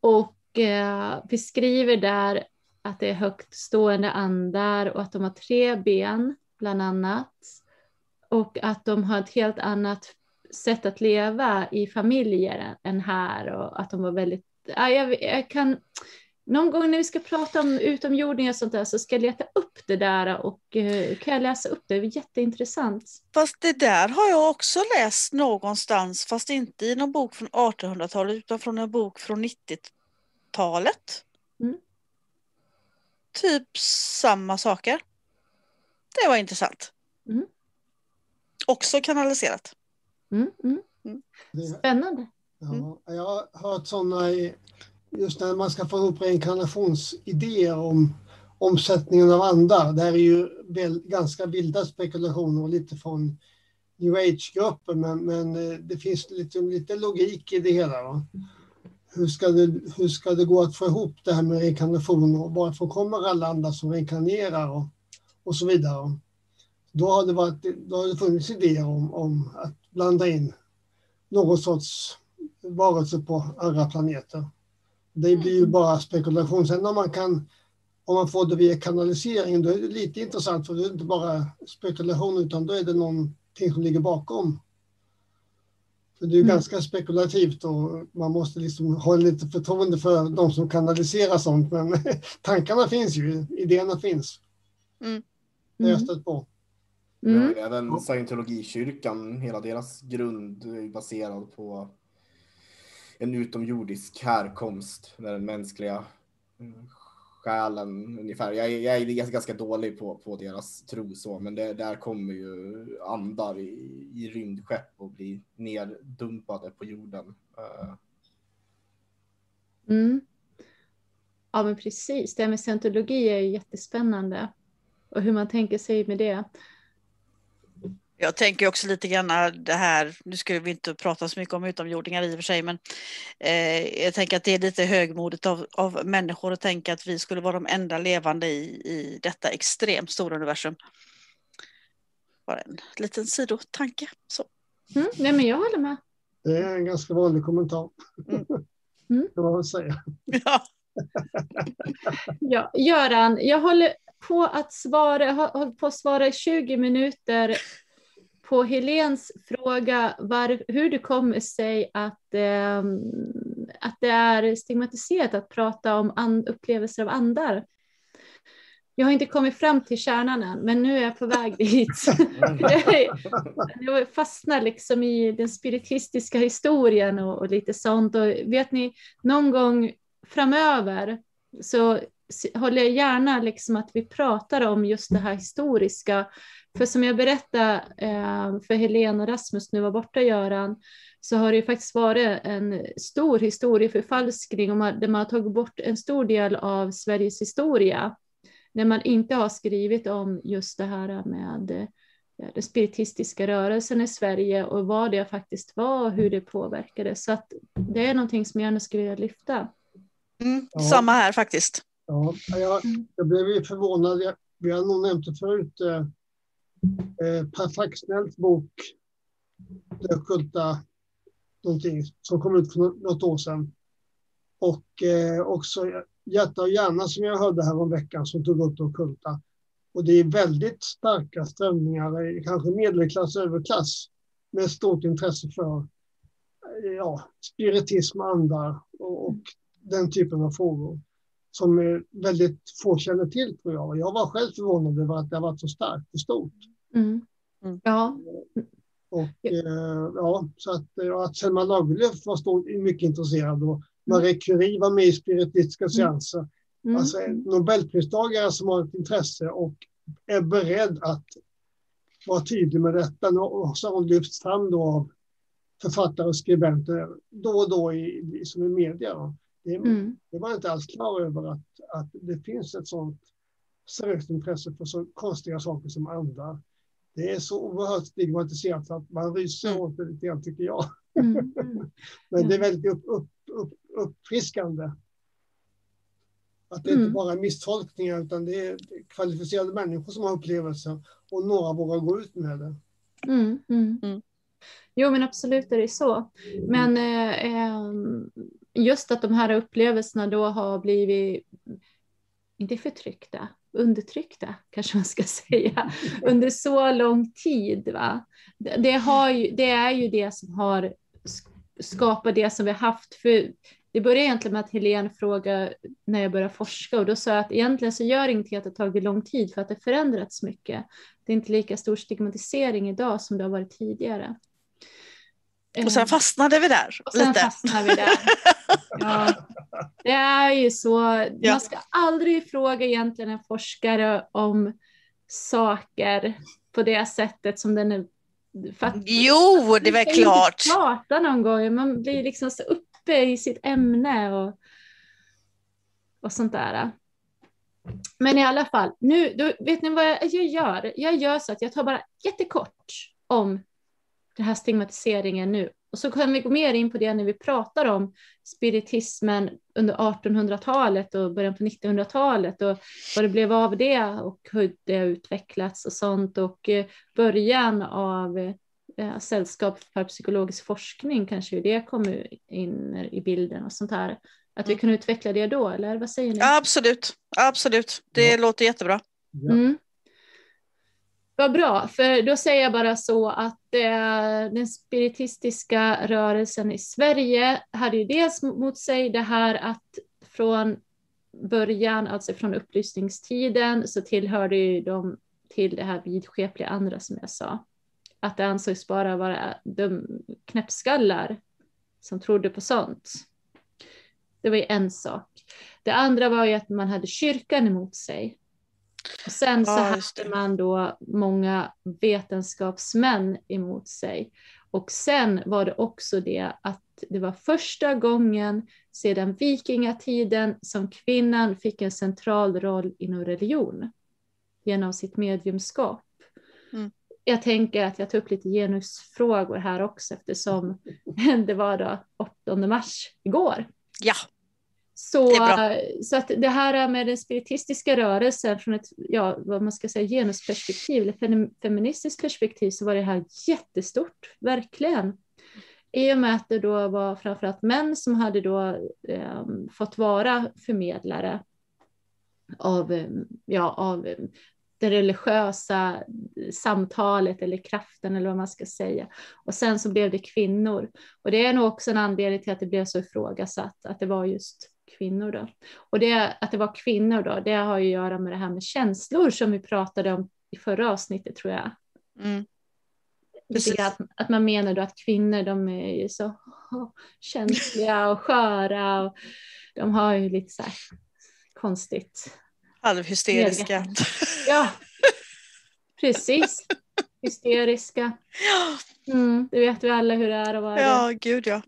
Och eh, beskriver där att det är högt stående andar och att de har tre ben bland annat. Och att de har ett helt annat sätt att leva i familjer än här och att de var väldigt, ja, jag, jag kan någon gång när vi ska prata om utomjordingar och sånt där så ska jag leta upp det där och uh, kan jag läsa upp det. Det är jätteintressant. Fast det där har jag också läst någonstans, fast inte i någon bok från 1800-talet utan från en bok från 90-talet. Mm. Typ samma saker. det var intressant. Mm. Också kanaliserat. Mm, mm. Det, Spännande. ja, jag har hört sådana, i- just när man ska få ihop reinkarnationsidéer om omsättningen av andar. Det här är ju väl, ganska vilda spekulationer och lite från new age-grupper, men, men eh, det finns liksom lite logik i det hela. Va? Hur, ska det, hur ska det gå att få ihop det här med reinkarnation och varifrån kommer alla andra som reinkarnerar och, och så vidare. Då har det, varit, då har det funnits idéer om, om att blanda in någon sorts varelse på andra planeter. Det blir ju bara spekulation. Sen om man kan om man får det via kanalisering, då är det lite intressant för det är inte bara spekulation utan då är det någonting som ligger bakom. För det är ju Mm. ganska spekulativt och man måste liksom ha lite förtroende för de som kanaliserar sånt. Men *laughs* tankarna finns ju, idéerna finns. Det har jag Mm. stött på. Mm. Ja, även scientologikyrkan, hela deras grund är baserad på en utomjordisk härkomst, där den mänskliga mm, själen ungefär. Jag, är- jag är ganska- ganska dålig på, på deras tro så, men det, där kommer ju andar i, i rymdskepp och blir neddumpade på jorden. Eh, Mm. Ja men precis, det här med scientologi är ju jättespännande. Och hur man tänker sig med det. Jag tänker också lite grann det här, nu skulle vi inte prata så mycket om utomjordingar i och för sig, men eh, jag tänker att det är lite högmodigt av, av människor att tänka att vi skulle vara de enda levande i, i detta extremt stora universum. Bara en liten sidotanke. Så. Mm. Nej men jag håller med. Det är en ganska vanlig kommentar. Mm. *laughs* Mm. kan man väl säga. Ja. *laughs* Ja, Göran, jag håller på att svara, jag har hållit på att svara i 20 minuter på Helens fråga var, hur det kommer sig att, ehm, att det är stigmatiserat att prata om and, upplevelser av andar. Jag har inte kommit fram till kärnan än, men nu är jag på väg dit. *laughs* jag fastnar liksom i den spiritistiska historien och, och lite sånt. Och vet ni, någon gång framöver så håller jag gärna liksom att vi pratar om just det här historiska. För som jag berättade eh, för Helene och Rasmus nu var borta Göran, så har det ju faktiskt varit en stor historieförfalskning och man, där man har tagit bort en stor del av Sveriges historia. När man inte har skrivit om just det här med eh, den spiritistiska rörelsen i Sverige och vad det faktiskt var och hur det påverkade. Så att det är någonting som jag gärna skulle vilja lyfta. Mm, Ja. Samma här faktiskt. Ja, jag, jag blev ju förvånad. Jag, vi har nog nämnt det förut. Eh, per Faxnells bok Det ockulta någonting som kom ut för något år sedan. Och eh, också Hjärta och hjärna som jag hörde här om veckan som tog upp det ockulta. Och det är väldigt starka strömningar, eh, kanske medelklass överklass med stort intresse för eh, ja, spiritism, andar och, och den typen av frågor som väldigt få känner till tror jag. Jag var själv förvånad över att det har varit så starkt och stort. Mm. Mm. Ja, Och, eh, ja, så att, eh, att Selma Lagerlöf var stor, mycket intresserad och Marie Curie var med i spiritistiska seanser. mm. Alltså Nobelpristagare som har ett intresse och är beredd att vara tydlig med detta. Och så har hon lyfts fram då av författare och skribenter då och då i, i, som i media. Det, Mm. det var inte alls klar över att, att det finns ett sånt seriöst intresse för så konstiga saker som andar. Det är så oerhört stigmatiserat så att man ryser Mm. åt det lite grann tycker jag. Mm. *laughs* Mm. Men det är väldigt upp, upp, upp, uppfriskande. Att det inte Mm. bara är misstolkningar utan det är kvalificerade människor som har upplevelser och några vågar gå ut med det. Mm, mm. Mm. Jo, men absolut är det så. Men eh, ehm, just att de här upplevelserna då har blivit, inte förtryckta, undertryckta *laughs* kanske man ska säga, under så lång tid. Va? Det, har ju, det är ju det som har skapat det som vi har haft. För det började egentligen med att Helene frågade när jag började forska och då sa jag att egentligen så gör ingenting att det tagit lång tid för att det förändrats mycket. Det är inte lika stor stigmatisering idag som det har varit tidigare. Och sen Eh, fastnade vi där och sen lite. fastnar vi där. *laughs* Ja, det är ju så. Man ska aldrig fråga egentligen en forskare om saker på det sättet som den är. Att, Jo, det är väl man klart. Prata någon gång, man blir liksom så uppe i sitt ämne och, och sånt där. Men i alla fall, nu, då, vet ni vad jag, jag gör? Jag gör så att jag tar bara jättekort om den här stigmatiseringen nu. Och så kan vi gå mer in på det när vi pratar om spiritismen under 1800-talet och början på 1900-talet och vad det blev av det och hur det har utvecklats och sånt och eh, början av eh, sällskap för psykologisk forskning kanske hur det kommer in i bilden och sånt här. Att vi Mm. kan utveckla det då, eller vad säger ni? Ja, absolut, absolut. Det Ja. låter jättebra. Ja. Mm. Vad bra, för då säger jag bara så att eh, den spiritistiska rörelsen i Sverige hade ju dels mot sig det här att från början, alltså från upplysningstiden, så tillhörde ju de till det här vidskepliga andra som jag sa. Att det ansågs bara vara de knäppskallar som trodde på sånt. Det var ju en sak. Det andra var ju att man hade kyrkan emot sig. Och sen så Ja, hade man då många vetenskapsmän emot sig. Och sen var det också det att det var första gången sedan vikingatiden som kvinnan fick en central roll inom religion genom sitt mediumskap. Mm. Jag tänker att jag tar upp lite genusfrågor här också eftersom *laughs* det var då 8 mars igår. Ja, Så, så att det här med den spiritistiska rörelsen från ett, ja, vad man ska säga, genusperspektiv eller fem- feministiskt perspektiv så var det här jättestort, verkligen. I och med att det då var framförallt män som hade då eh, fått vara förmedlare av, eh, ja, av eh, det religiösa samtalet eller kraften eller vad man ska säga. Och sen så blev det kvinnor. Och det är nog också en anledning till att det blev så ifrågasatt, att det var just kvinnor då. Och det, att det var kvinnor då, det har ju att göra med det här med känslor som vi pratade om i förra avsnittet tror jag. mm. Att, att man menar då att kvinnor de är ju så åh, känsliga och sköra och de har ju lite så här konstigt. halvhysteriska. Ja, precis. Hysteriska. Mm, det vet vi alla hur det är att vara. Ja, gud ja.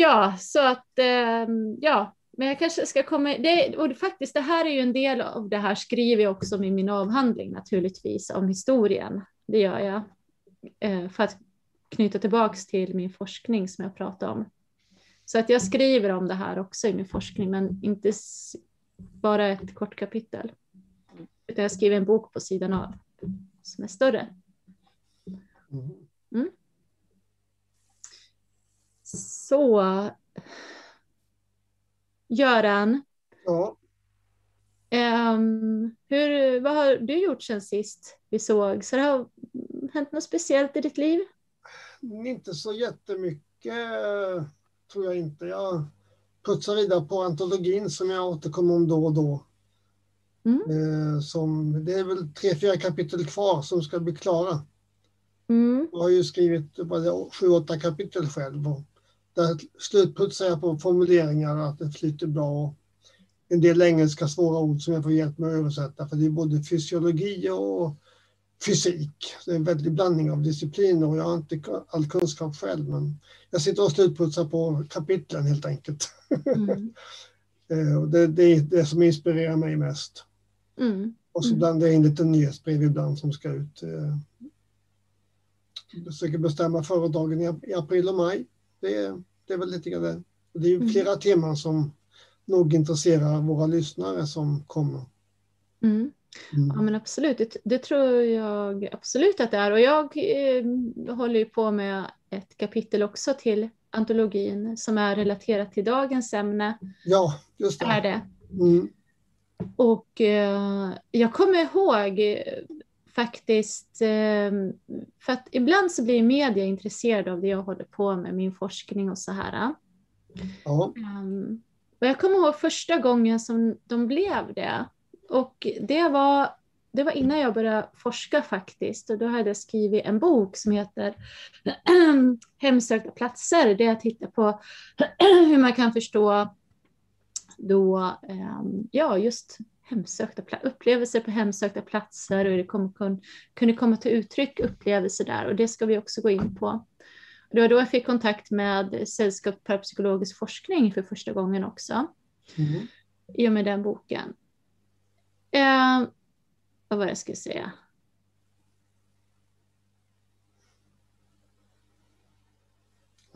Ja, så att ehm, ja, men jag kanske ska komma, det, och faktiskt det här är ju en del av det här skriver jag också i min avhandling naturligtvis om historien. Det gör jag eh, för att knyta tillbaks till min forskning som jag pratade om. Så att jag skriver om det här också i min forskning, men inte bara ett kort kapitel. Utan jag skriver en bok på sidan av som är större. Mm. Så Göran, Ja, ehm, hur, vad har du gjort sen sist vi såg? Så det har hänt något speciellt i ditt liv? inte så jättemycket tror jag inte. Jag putsar vidare på antologin som jag återkommer om då och då. Mm. Eh, Som, det är väl tre, fyra kapitel kvar som ska bli klara. Mm. Jag har ju skrivit sju, åtta kapitel själv. Och slutputsar jag på formuleringar, att det flyter bra. En del engelska svåra ord som jag får hjälp med att översätta, för det är både fysiologi och fysik. Det är en väldig blandning av discipliner och jag har inte all kunskap själv, men jag sitter och slutputsar på kapitlen helt enkelt. Mm. *laughs* Eh, och det, det är det som inspirerar mig mest. Mm. Och så Mm. blandar jag in lite nyhetsbrev ibland som ska ut. eh, Försöker bestämma föredragen i april och maj. Det, är- det är väl lite grann det. Det är ju Mm. flera teman som nog intresserar våra lyssnare som kommer. Mm. Mm. Ja men absolut, det, det tror jag absolut att det är. Och jag eh, håller ju på med ett kapitel också till antologin som är relaterat till dagens ämne. Ja, just Är det. det. Mm. Och eh, jag kommer ihåg faktiskt, eh, för att ibland så blir media intresserade av det jag håller på med, min forskning och så här. Ja, Um, och jag kommer ihåg första gången som de blev det. Och det var, det var innan jag började forska faktiskt. Och då hade jag skrivit en bok som heter *clears throat* Hemsökta platser. Där jag tittar på *clears throat* hur man kan förstå då, eh, ja just hemsökta upplevelser på hemsökta platser och det kom, kun, kunde komma till uttryck upplevelser där och det ska vi också gå in på. Det var då jag fick kontakt med Sällskap parapsykologisk forskning för första gången också. Mm. I och med den boken. Eh, vad var det jag skulle säga?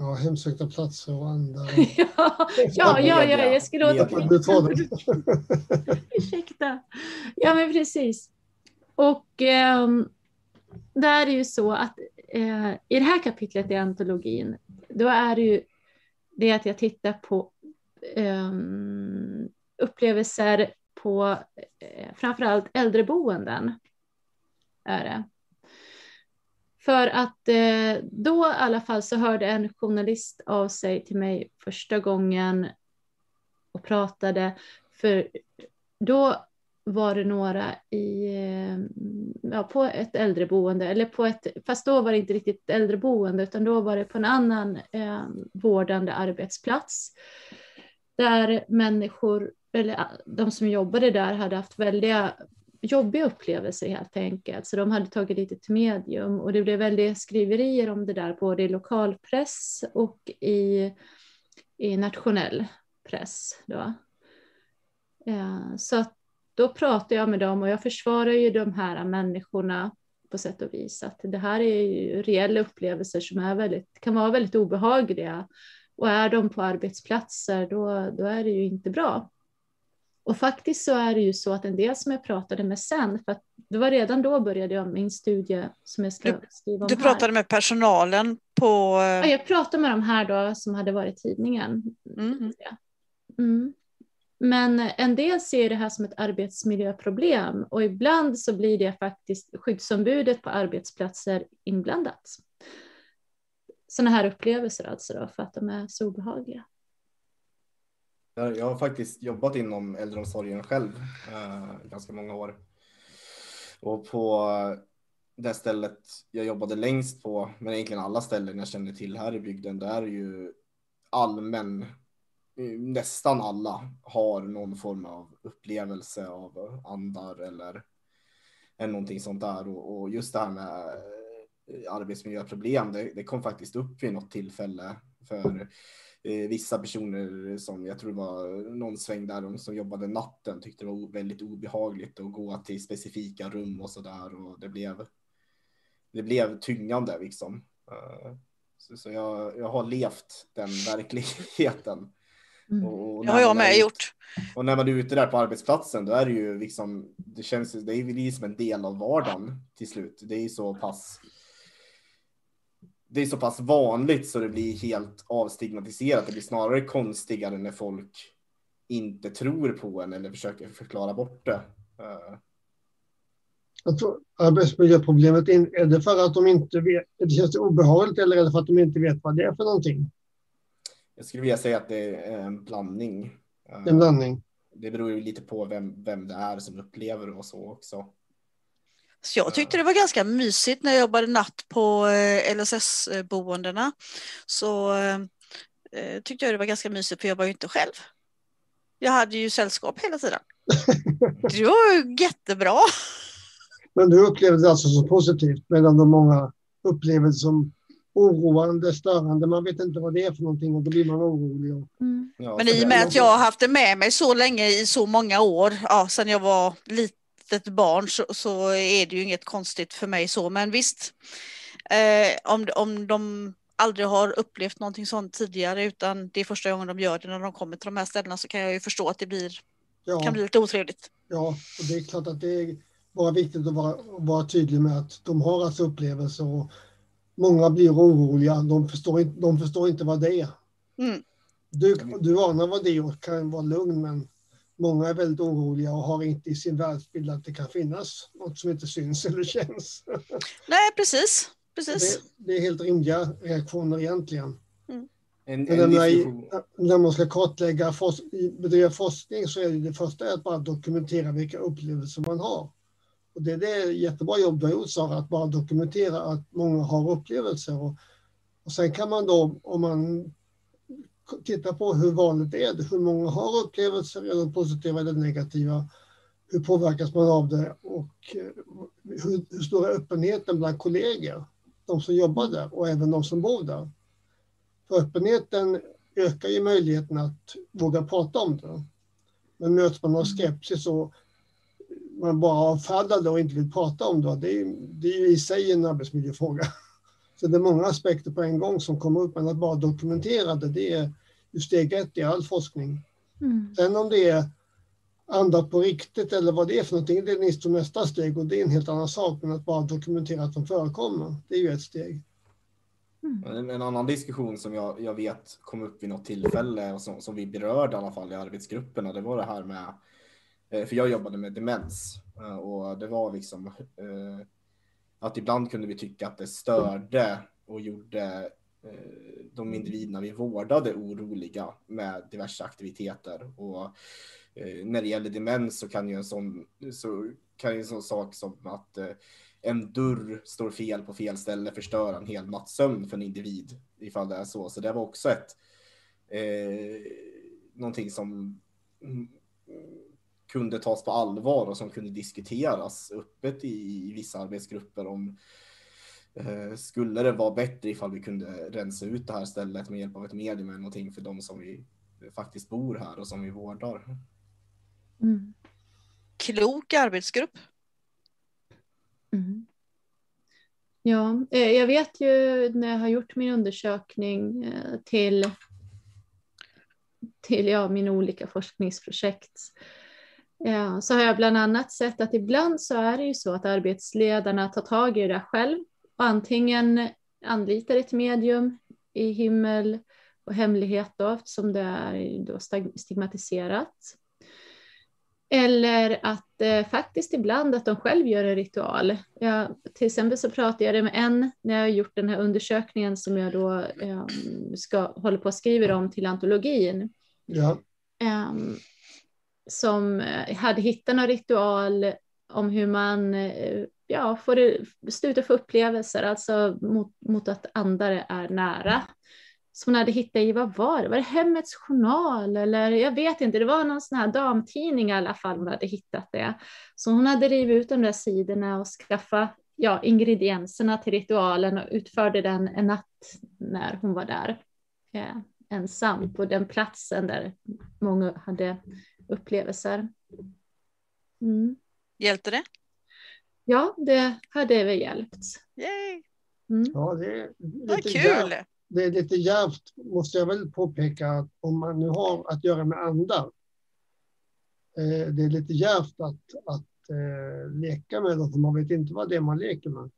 Ja, hemsökta platser och andra. *laughs* ja, ja, ja, ja, jag skulle återkomma. *laughs* Ursäkta. Ja, men precis. Och eh, där är ju så att eh, i det här kapitlet i antologin, då är det ju det att jag tittar på eh, upplevelser på eh, framförallt äldreboenden. Är det. För att eh, då i alla fall så hörde en journalist av sig till mig första gången och pratade. För då var det några i, eh, ja, på ett äldreboende, eller på ett, fast då var det inte riktigt äldreboende utan då var det på en annan eh, vårdande arbetsplats. Där människor, eller eh, de som jobbade där hade haft väldiga jobbiga upplevelser helt enkelt. Så de hade tagit dit ett medium och det blev väldigt skriverier om det där både i lokalpress och i, i nationell press. Då. Eh, så då pratar jag med dem och jag försvarar ju de här människorna på sätt och vis. Att det här är ju reella upplevelser som är väldigt, kan vara väldigt obehagliga. Och är de på arbetsplatser då, då är det ju inte bra. Och faktiskt så är det ju så att en del som jag pratade med sen, för att det var redan då började jag min studie som jag ska du, skriva om Du pratade här. med personalen på... Ja, jag pratade med de här då som hade varit i tidningen. Mm. Mm. Men en del ser det här som ett arbetsmiljöproblem och ibland så blir det faktiskt skyddsombudet på arbetsplatser inblandat. Sådana här upplevelser alltså då, för att de är så obehagliga. Jag har faktiskt jobbat inom äldreomsorgen själv eh, ganska många år. Och på det stället jag jobbade längst på, men egentligen alla ställen jag känner till här i bygden, där är ju allmän, eh, nästan alla har någon form av upplevelse av andar eller, eller någonting sånt där. Och, och just det här med eh, arbetsmiljöproblem, det, det kom faktiskt upp vid något tillfälle för eh, vissa personer som jag tror var någon sväng där som jobbade natten tyckte det var väldigt obehagligt att gå till specifika rum och så där och det blev. Det blev tyngande liksom. Uh, så, så jag, jag har levt den verkligheten. Mm. Och, det har jag med gjort. Och när man är ute där på arbetsplatsen då är det ju liksom, det känns, det är ju som en del av vardagen till slut. Det är ju så pass det är så pass vanligt så det blir helt avstigmatiserat. Det blir snarare konstigare när folk inte tror på en eller försöker förklara bort det. Uh. Jag tror arbetsmiljöproblemet, är det för att de inte vet, det känns obehagligt eller är det för att de inte vet vad det är för någonting? Jag skulle vilja säga att det är en blandning. En blandning. Det beror ju lite på vem, vem det är som upplever det och så också. Så jag tyckte det var ganska mysigt när jag jobbade natt på eh, LSS-boendena. Så eh, tyckte jag det var ganska mysigt för jag var ju inte själv. Jag hade ju sällskap hela tiden. *laughs* Det var ju jättebra. Men du upplevde det alltså som positivt medan de många upplever det som oroande, störande. Man vet inte vad det är för någonting och då blir man orolig. Mm. Ja, Men i och med att jag har haft det med mig så länge i så många år, ja, sedan jag var liten litet barn så, så, är det ju inget konstigt för mig så. Men visst, eh, om, om de aldrig har upplevt någonting sånt tidigare utan det är första gången de gör det när de kommer till de här ställena så kan jag ju förstå att det blir, ja. kan bli lite otrevligt. Ja, och det är klart att det är bara viktigt att vara, vara tydlig med att de har alltså upplevelser och många blir oroliga. De förstår, inte, de förstår inte vad det är. Mm. Du, du anar vad det är och kan vara lugn men många är väldigt oroliga och har inte i sin världsbild att det kan finnas något som inte syns eller känns. Nej, precis. precis. Det, det är helt rimliga reaktioner egentligen. Mm. En, en när, när, man ska kartlägga, forsk, bedriva forskning så är det, det första att bara dokumentera vilka upplevelser man har. Och det är det jättebra jobb du har gjort Sara, att bara dokumentera att många har upplevelser. Och, och sen kan man då, om man titta på hur vanligt det är hur många har upplevelser, är de positiva eller negativa, hur påverkas man av det och eh, hur, hur stor är öppenheten bland kollegor, de som jobbar där och även de som bor där. För öppenheten ökar ju möjligheten att våga prata om det. Men möts man av skepsis och man bara avfärdar det och inte vill prata om det, det är, det är ju i sig en arbetsmiljöfråga. *laughs* Så det är många aspekter på en gång som kommer upp, men att bara dokumentera det, det är steg ett i all forskning. Mm. Sen om det är andra på riktigt eller vad det är för någonting, det är nästa steg och det är en helt annan sak. Men att bara dokumentera att de förekommer, det är ju ett steg. Mm. En, en annan diskussion som jag, jag vet kom upp vid något tillfälle och som, som vi berörde i alla fall i arbetsgrupperna, det var det här med, eh, för jag jobbade med demens eh, och det var liksom eh, att ibland kunde vi tycka att det störde och gjorde Eh, de individerna vi vårdade oroliga med diverse aktiviteter. Och eh, när det gäller demens så kan ju en sån, så kan ju en sån sak som att eh, en dörr står fel på fel ställe förstöra en hel nattsömn för en individ ifall det är så. Så det var också ett eh, någonting som mm, kunde tas på allvar och som kunde diskuteras öppet i, i vissa arbetsgrupper om eh, skulle det vara bättre ifall vi kunde rensa ut det här stället med hjälp av ett medium eller någonting för de som vi faktiskt bor här och som vi vårdar. Mm. Klok arbetsgrupp. Mm. Ja, eh, jag vet ju när jag har gjort min undersökning eh, till, till ja, mina olika forskningsprojekt ja, så har jag bland annat sett att ibland så är det ju så att arbetsledarna tar tag i det själv och antingen anlitar ett medium i himmel och hemlighet då, eftersom det är då stigmatiserat. Eller att eh, faktiskt ibland att de själv gör en ritual. Jag, till exempel så pratade jag med en när jag gjort den här undersökningen som jag då eh, ska hålla på att skriva om till antologin. Ja. Eh, som hade hittat någon ritual om hur man eh, ja, får stå ut få upplevelser, alltså mot, mot att andra är nära som hon hade hittat i, vad var det, var det Hemmets Journal eller jag vet inte, det var någon sån här damtidning i alla fall hon hade hittat det. Så hon hade rivit ut de där sidorna och skaffat ja, ingredienserna till ritualen och utförde den en natt när hon var där eh, ensam på den platsen där många hade upplevelser. Mm. Hjälpte det? Ja, det hade väl hjälpt. Yay! Mm. Ja, det är Vad lite kul! djärvt. Det är lite djärvt, måste jag väl påpeka, att om man nu har att göra med andar. Eh, det är lite djärvt att, att eh, leka med dem, för man vet inte vad det är man leker med.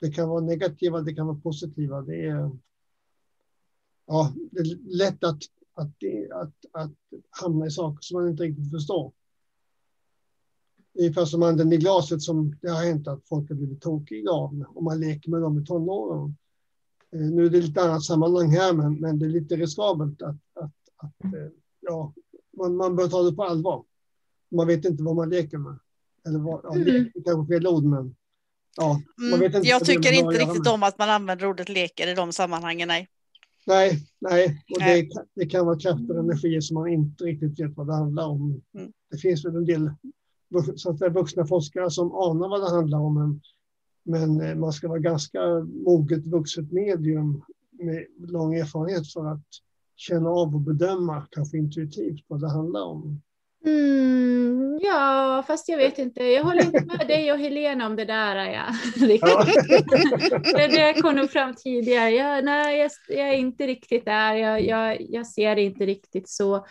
Det kan vara negativa, det kan vara positiva. Det är, ja, det är lätt att, att, att, att hamna i saker som man inte riktigt förstår. Ungefär som anden i glaset som det har hänt att folk har blivit tokiga av om man leker med dem i tonåren. Eh, nu är det lite annat sammanhang här, men, men det är lite riskabelt att, att, att eh, ja, man, man bör ta det på allvar. Man vet inte vad man leker med. Eller vad, ja, Mm. kanske fel ord, men ja, man Mm, vet inte jag tycker inte riktigt med. om att man använder ordet leker i de sammanhangen. Nej. Nej, nej. Och Nej. det, det kan vara krafter och energier som man inte riktigt vet vad det handlar om. Mm. Det finns väl en del så att säga, vuxna forskare som anar vad det handlar om, men, men eh, man ska vara ganska moget vuxet medium med lång erfarenhet för att känna av och bedöma, kanske intuitivt, vad det handlar om. Mm, ja, fast jag vet inte. Jag håller inte med dig och Helena om det där. Ja. *laughs* Ja. Det, kom nog fram tidigare. Jag, nej, jag, jag är inte riktigt där. Jag, jag, jag ser det inte riktigt så.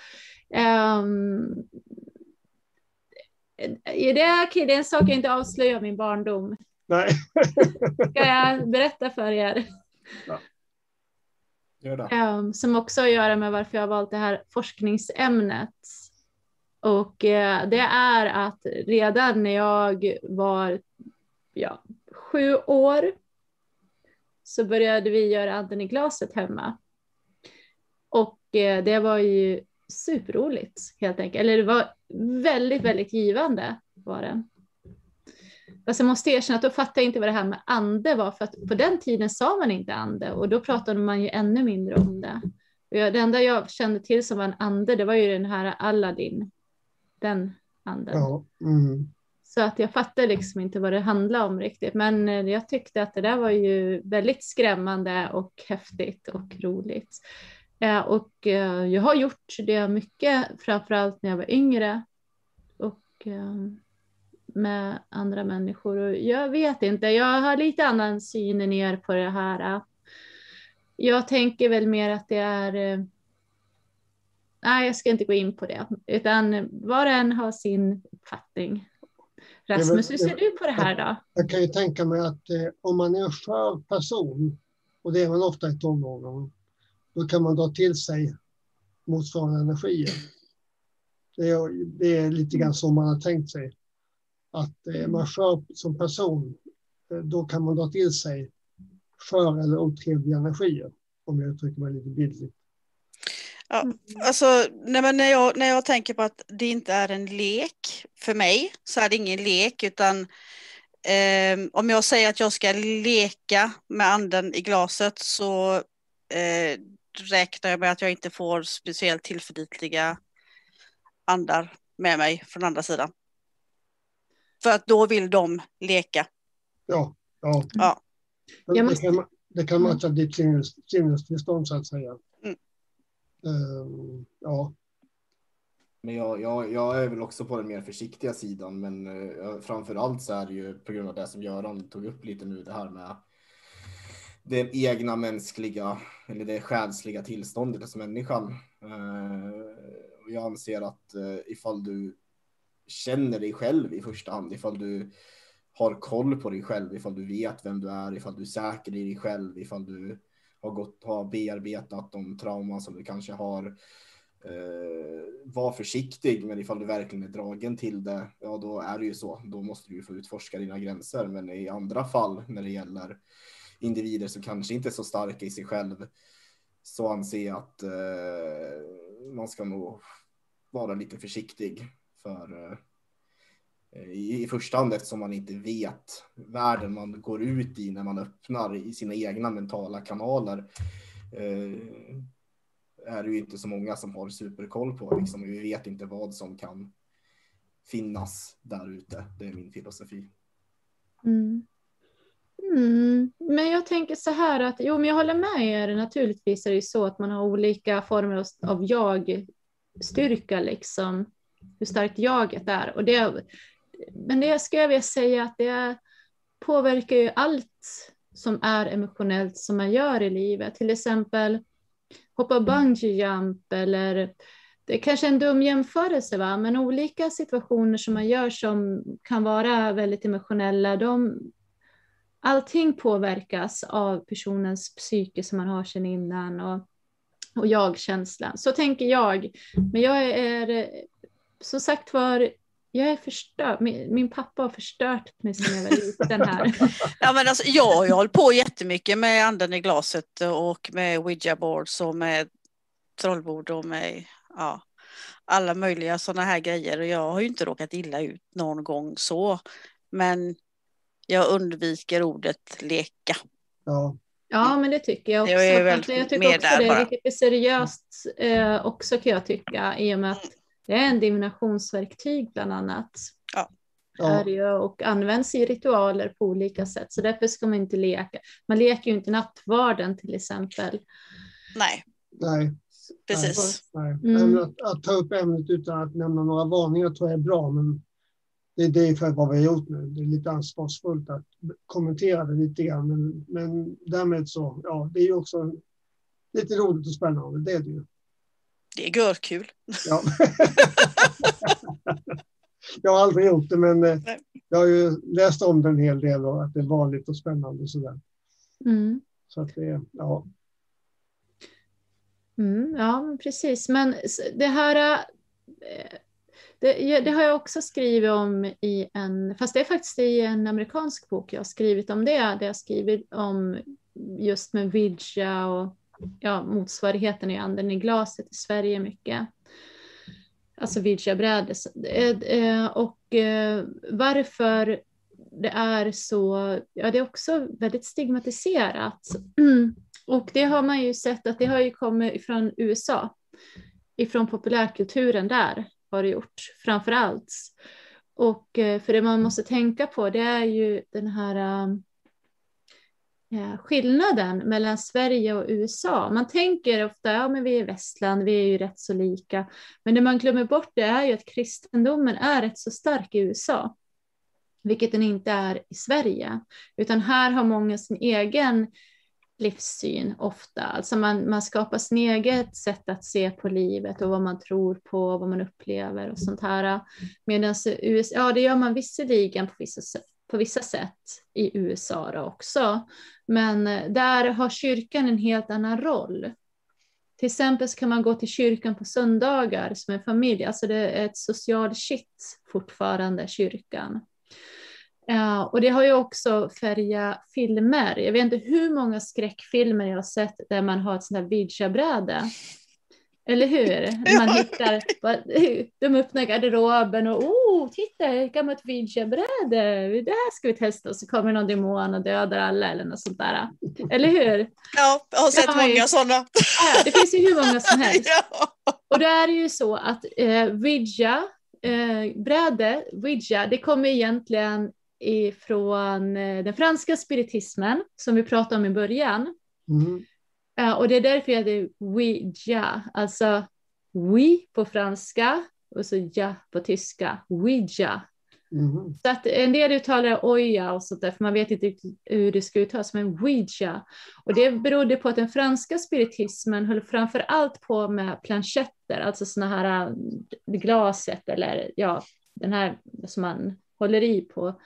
Det, är, okej, det är en sak jag inte avslöjar min barndom. Nej. *laughs* Ska jag berätta för er? Gör det. Ehm, som också har att göra med varför jag har valt det här forskningsämnet. Och eh, det är att redan när jag var ja, sju år så började vi göra anden i glaset hemma. Och eh, det var ju superroligt helt enkelt. Eller det var väldigt, väldigt givande var det. Fast jag måste erkänna att då fattade jag inte vad det här med ande var, för att på den tiden sa man inte ande och då pratade man ju ännu mindre om det. Jag, det enda jag kände till som var en ande, det var ju den här Aladdin. Den anden. Ja, mm. Så att jag fattade liksom inte vad det handlade om riktigt. Men eh, jag tyckte att det där var ju väldigt skrämmande och häftigt och roligt. Eh, och eh, jag har gjort det mycket, framförallt när jag var yngre. Och eh, med andra människor. Och jag vet inte, jag har lite annan syn än er på det här. Jag tänker väl mer att det är Nej, jag ska inte gå in på det, utan var och en har sin uppfattning. Rasmus, hur ser du på det här då? Jag kan ju tänka mig att om man är en skör person, och det är man ofta i tonåren, då kan man dra till sig motsvarande energier. Det är, det är lite grann så man har tänkt sig. Att är man skör som person, eh, då kan man dra till sig skör eller otrevliga energier, om jag uttrycker mig lite bildligt. Ja, alltså, nej, när, jag, när jag tänker på att det inte är en lek för mig så är det ingen lek utan eh, om jag säger att jag ska leka med anden i glaset så eh, räknar jag med att jag inte får speciellt tillförlitliga andar med mig från andra sidan. För att då vill de leka. Ja, ja. ja. Det, måste... det, kan, det kan matcha ditt sinnestillstånd så att säga. Uh, ja. Men jag, jag, jag är väl också på den mer försiktiga sidan, men uh, framför allt så är det ju på grund av det som Göran tog upp lite nu, det här med det egna mänskliga eller det själsliga tillståndet hos människan. Eh, och jag anser att eh, ifall du känner dig själv i första hand, ifall du har koll på dig själv, ifall du vet vem du är, ifall du är säker i dig själv, ifall du har gått, har bearbetat de trauman som du kanske har. Eh, var försiktig, men ifall du verkligen är dragen till det, ja då är det ju så. Då måste du ju få utforska dina gränser. Men i andra fall när det gäller individer som kanske inte är så starka i sig själv så anser jag att eh, man ska nog vara lite försiktig för eh, i första hand eftersom man inte vet världen man går ut i när man öppnar i sina egna mentala kanaler. Eh, är det ju inte så många som har superkoll på liksom. Vi vet inte vad som kan finnas där ute. Det är min filosofi. Mm. Mm. Men jag tänker så här att, jo men jag håller med er, naturligtvis är det ju så att man har olika former av jag-styrka liksom, hur starkt jaget är. Och det, men det skulle jag vilja säga att det påverkar ju allt som är emotionellt som man gör i livet. Till exempel hoppa bungee jump eller det är kanske en dum jämförelse, va? men olika situationer som man gör som kan vara väldigt emotionella, de, allting påverkas av personens psyke som man har sedan innan och, och jag-känslan. Så tänker jag. Men jag är som sagt var jag är förstörd. Min, min, pappa har förstört mig sedan jag var liten här. *laughs* ja, men alltså, jag har hållit på jättemycket med anden i glaset och med ouija boards och med trollbord och med ja, alla möjliga sådana här grejer. Och jag har ju inte råkat illa ut någon gång så. Men jag undviker ordet leka. Ja. Ja, men det tycker jag också. Jag, är väl jag tycker också det är lite seriöst eh, också kan jag tycka i och med att det är en divinationsverktyg bland annat. Ja. Är ju, och används i ritualer på olika sätt. Så därför ska man inte leka. Man leker ju inte nattvarden till exempel. Nej. Nej. Precis. Nej. Mm. Att, att, ta upp ämnet utan att nämna några varningar tror jag är bra. Men det, det är för vad vi har gjort nu. Det är lite ansvarsfullt att kommentera det lite grann. Men, men därmed så, ja, det är ju också lite roligt och spännande. Det är det ju. Det är görkul. Ja. *laughs* jag har aldrig gjort det, men eh, Nej. jag har ju läst om det en hel del och att det är vanligt och spännande och sådär. Mm. Så att det, ja. Mm, ja, precis. Men det här eh, det, det, har jag också skrivit om i en, fast det är faktiskt i en amerikansk bok jag har skrivit om det, där jag skrivit om just med Vidja och ja, motsvarigheten i anden i glaset i Sverige mycket. Alltså vidjabräde. Eh, eh, och eh, varför det är så, ja det är också väldigt stigmatiserat. *clears throat* Och det har man ju sett att det har ju kommit från USA. Ifrån populärkulturen där har det gjort framför allt. Och eh, för det man måste tänka på det är ju den här um, ja, skillnaden mellan Sverige och USA. Man tänker ofta, ja men vi är västland, vi är ju rätt så lika. Men det man glömmer bort det är ju att kristendomen är rätt så stark i USA. Vilket den inte är i Sverige. Utan här har många sin egen livssyn ofta. Alltså man, man skapar sin eget sätt att se på livet och vad man tror på, vad man upplever och sånt här. Medan USA, ja det gör man visserligen på vissa, på vissa sätt i USA då också. Men eh, där har kyrkan en helt annan roll. Till exempel kan man gå till kyrkan på söndagar som en familj, alltså det är ett socialt kitt fortfarande, kyrkan. Uh, och det har ju också färgat filmer. Jag vet inte hur många skräckfilmer jag har sett där man har ett sånt här vidja-bräde. Eller hur? *laughs* Man hittar, *laughs* de öppnar garderoben och oh, titta ett gammalt vidja-bräde, det här ska vi testa och så kommer någon demon och dödar alla eller något sånt där. Eller hur? Ja, jag har sett ja, många sådana. Ja, det finns ju hur många som helst. *laughs* Ja. Och då är det ju så att eh, vidja, eh, bräde, vidja, det kommer egentligen ifrån eh, den franska spiritismen som vi pratade om i början. Mm. Och det är därför jag det Ouija, alltså oui på franska och så ja på tyska, Ouija. Mm. Så att en del uttalar oja och sånt där, för man vet inte hur det ska uttalas, men Ouija. Och det berodde på att den franska spiritismen höll framför allt på med planchetter, alltså sådana här äh, glaset eller ja, den här som man håller i på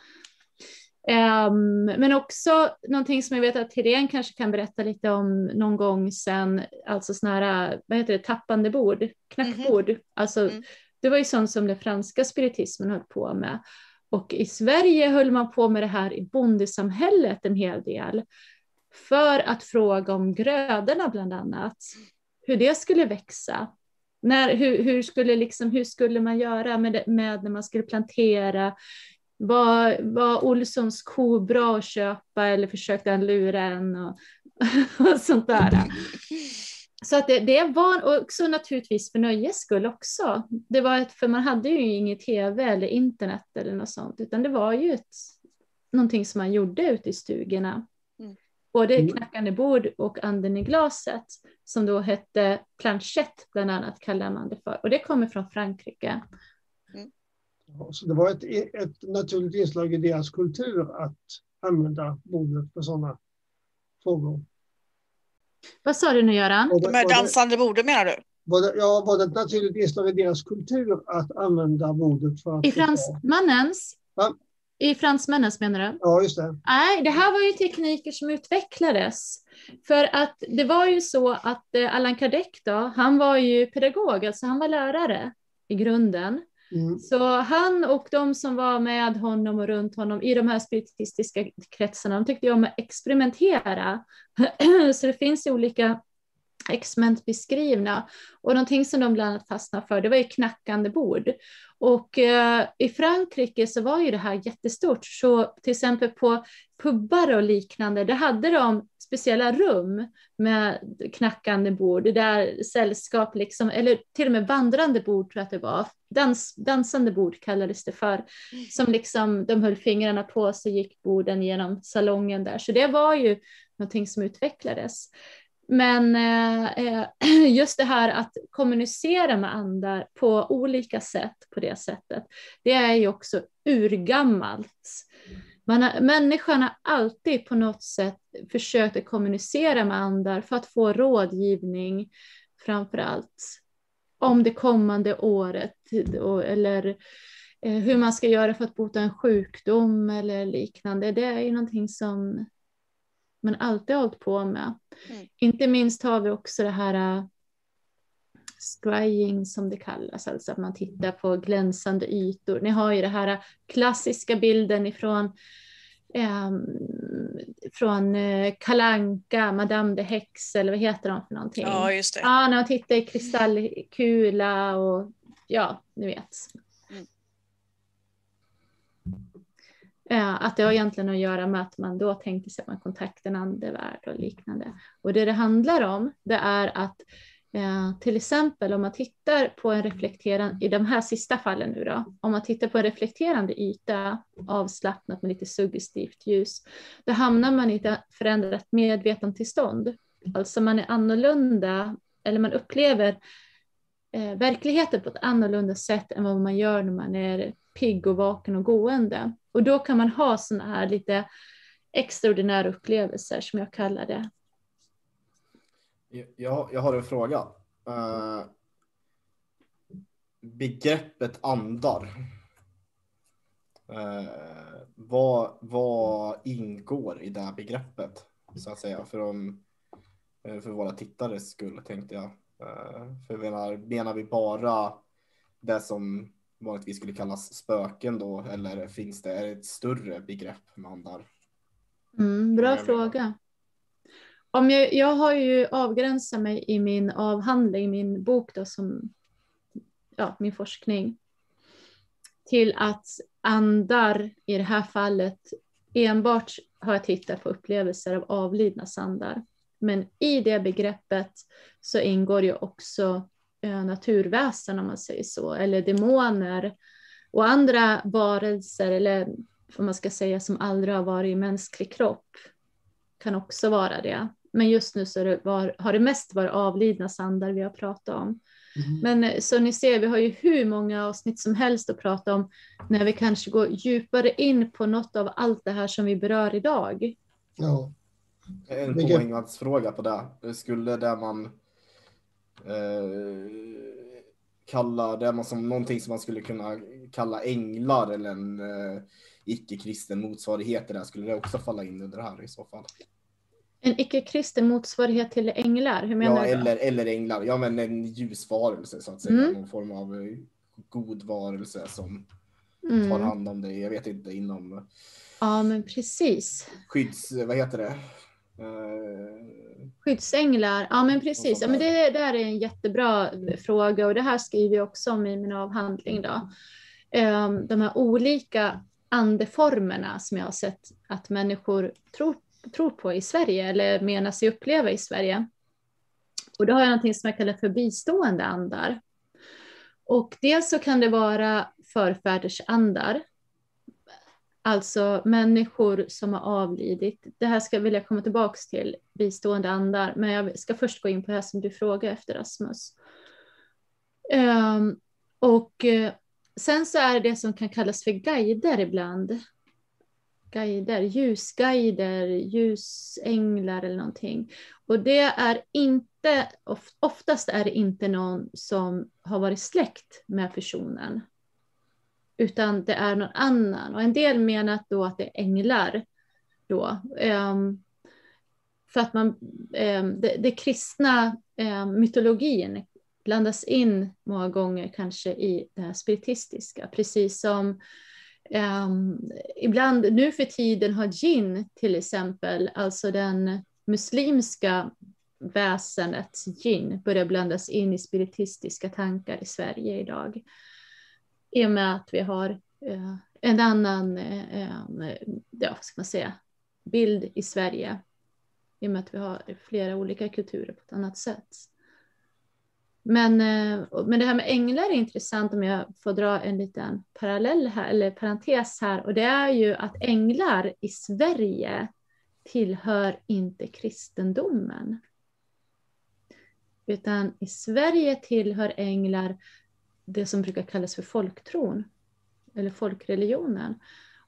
Um, men också någonting som jag vet att Helene kanske kan berätta lite om någon gång sen, alltså sådana här, vad heter det, tappande bord, knackbord. Mm -hmm. Alltså, mm. Det var ju sånt som den franska spiritismen höll på med. Och i Sverige höll man på med det här i bondesamhället en hel del. För att fråga om grödorna bland annat. Hur det skulle växa. När, hur, hur, skulle liksom, hur skulle man göra med, med när man skulle plantera? Var, var Olssons ko bra att köpa eller försökte han lura en och, *laughs* och sånt där. Så att det, det var också naturligtvis för nöjes skull också. Det var ett, för man hade ju inget tv eller internet eller något sånt, utan det var ju ett, någonting som man gjorde ute i stugorna. Mm. Både mm. knackande bord och anden i glaset, som då hette planchette bland annat kallade man det för. Och det kommer från Frankrike. Så det var ett, ett naturligt inslag i deras kultur att använda bordet för sådana frågor. Vad sa du nu Göran? De här dansande borden menar du? Var det, ja, var det ett naturligt inslag i deras kultur att använda bordet för att... I fransmannens? Ja. I fransmännens menar du? Ja, just det. Nej, det här var ju tekniker som utvecklades. För att det var ju så att eh, Allan Kardec då, han var ju pedagog, alltså han var lärare i grunden. Mm. Så han och de som var med honom och runt honom i de här spiritistiska kretsarna, de tyckte om att experimentera. *clears throat* Så det finns ju olika experiment beskrivna. Och någonting som de bland annat fastnade för, det var ju knackande bord. Och eh, i Frankrike så var ju det här jättestort. Så till exempel på pubbar och liknande, där hade de speciella rum med knackande bord, där sällskap, liksom, eller till och med vandrande bord tror jag att det var, Dans, dansande bord kallades det för, som liksom de höll fingrarna på så gick borden genom salongen där. Så det var ju någonting som utvecklades. Men eh, *clears throat* just det här att kommunicera med andar på olika sätt på det sättet, det är ju också urgammalt. Man har, människan har alltid på något sätt försökt att kommunicera med andar för att få rådgivning framför allt om det kommande året eller eh, hur man ska göra för att bota en sjukdom eller liknande. Det är ju någonting som man alltid hållit på med. Mm. Inte minst har vi också det här uh, scrying som det kallas, alltså att man tittar på glänsande ytor. Ni har ju det här uh, klassiska bilden ifrån um, från uh, Kalanka, Madame de Hex eller vad heter de för någonting? Ja, just det. Ja, när man tittar i kristallkula och ja, ni vet. Eh, att det har egentligen att göra med att man då tänkte sig att man kontaktar en andevärld och liknande. Och det det handlar om, det är att eh, till exempel om man tittar på en reflekterande, i de här sista fallen nu då, om man tittar på en reflekterande yta, avslappnat med lite suggestivt ljus, då hamnar man i ett förändrat medvetandetillstånd. Alltså man är annorlunda, eller man upplever eh, verkligheten på ett annorlunda sätt än vad man gör när man är pigg och vaken och gående. Och då kan man ha sådana här lite extraordinära upplevelser som jag kallar det. Jag, jag har en fråga. Uh, begreppet andar. Uh, vad, vad ingår i det begreppet? Så att säga, för, om, eh, för våra tittares skull tänkte jag. Uh, för menar, menar vi bara det som vanligtvis skulle kallas spöken då? Eller finns det är det ett större begrepp med andar? Mm, bra fråga. Om jag, jag har ju avgränsat mig i min avhandling, min bok då, som ja, min forskning, till att andar i det här fallet enbart har jag tittat på upplevelser av avlidna andar. Men i det begreppet så ingår ju också naturväsen om man säger så, eller demoner och andra varelser, eller vad man ska säga, som aldrig har varit i mänsklig kropp, kan också vara det. Men just nu så det var, har det mest varit avlidna sandar vi har pratat om. Mm. Men eh, så ni ser, vi har ju hur många avsnitt som helst att prata om när vi kanske går djupare in på något av allt det här som vi berör idag. Ja. En poängvadsfråga på det. Skulle det man eh, kalla det man som någonting som man skulle kunna kalla änglar eller en eh, icke-kristen motsvarighet till det. Skulle det också falla in under det här i så fall? En icke-kristen motsvarighet till änglar? Hur menar ja, du? Eller, eller änglar. Ja, men en ljusvarelse så att säga. Mm. Någon form av eh, god varelse som mm. tar hand om dig. Jag vet inte inom. Ja, men precis. Skydds, vad heter det? Skyddsänglar, ja men precis. Ja, men det, här är en jättebra fråga och det här skriver jag också om i min avhandling. Då. Ehm, de här olika andeformerna som jag har sett att människor tror, tror på i Sverige eller menar sig uppleva i Sverige. Och då har jag någonting som jag kallar för bistående andar. Och dels så kan det vara förfäders andar Alltså människor som har avlidit. Det här ska vilja komma tillbaka till, bistående andar, men jag ska först gå in på det här som du frågade efter Rasmus. Um, och uh, sen så är det det som kan kallas för guider ibland. Guider, ljusguider, ljusänglar eller någonting. Och det är inte, oftast är det inte någon som har varit släkt med personen utan det är någon annan. Och en del menar då att det är änglar. Då. Um, för att man, um, det, det kristna um, mytologin blandas in många gånger kanske i det här spiritistiska, precis som um, ibland nu för tiden har jin, till exempel, alltså den muslimska väsendet, jin, börjar blandas in i spiritistiska tankar i Sverige idag i och med att vi har eh, en annan eh, ja, vad ska man säga, bild i Sverige. I och med att vi har flera olika kulturer på ett annat sätt. Men, eh, men det här med änglar är intressant om jag får dra en liten parallell här, eller parentes här. Och det är ju att änglar i Sverige tillhör inte kristendomen. Utan i Sverige tillhör änglar det som brukar kallas för folktron eller folkreligionen.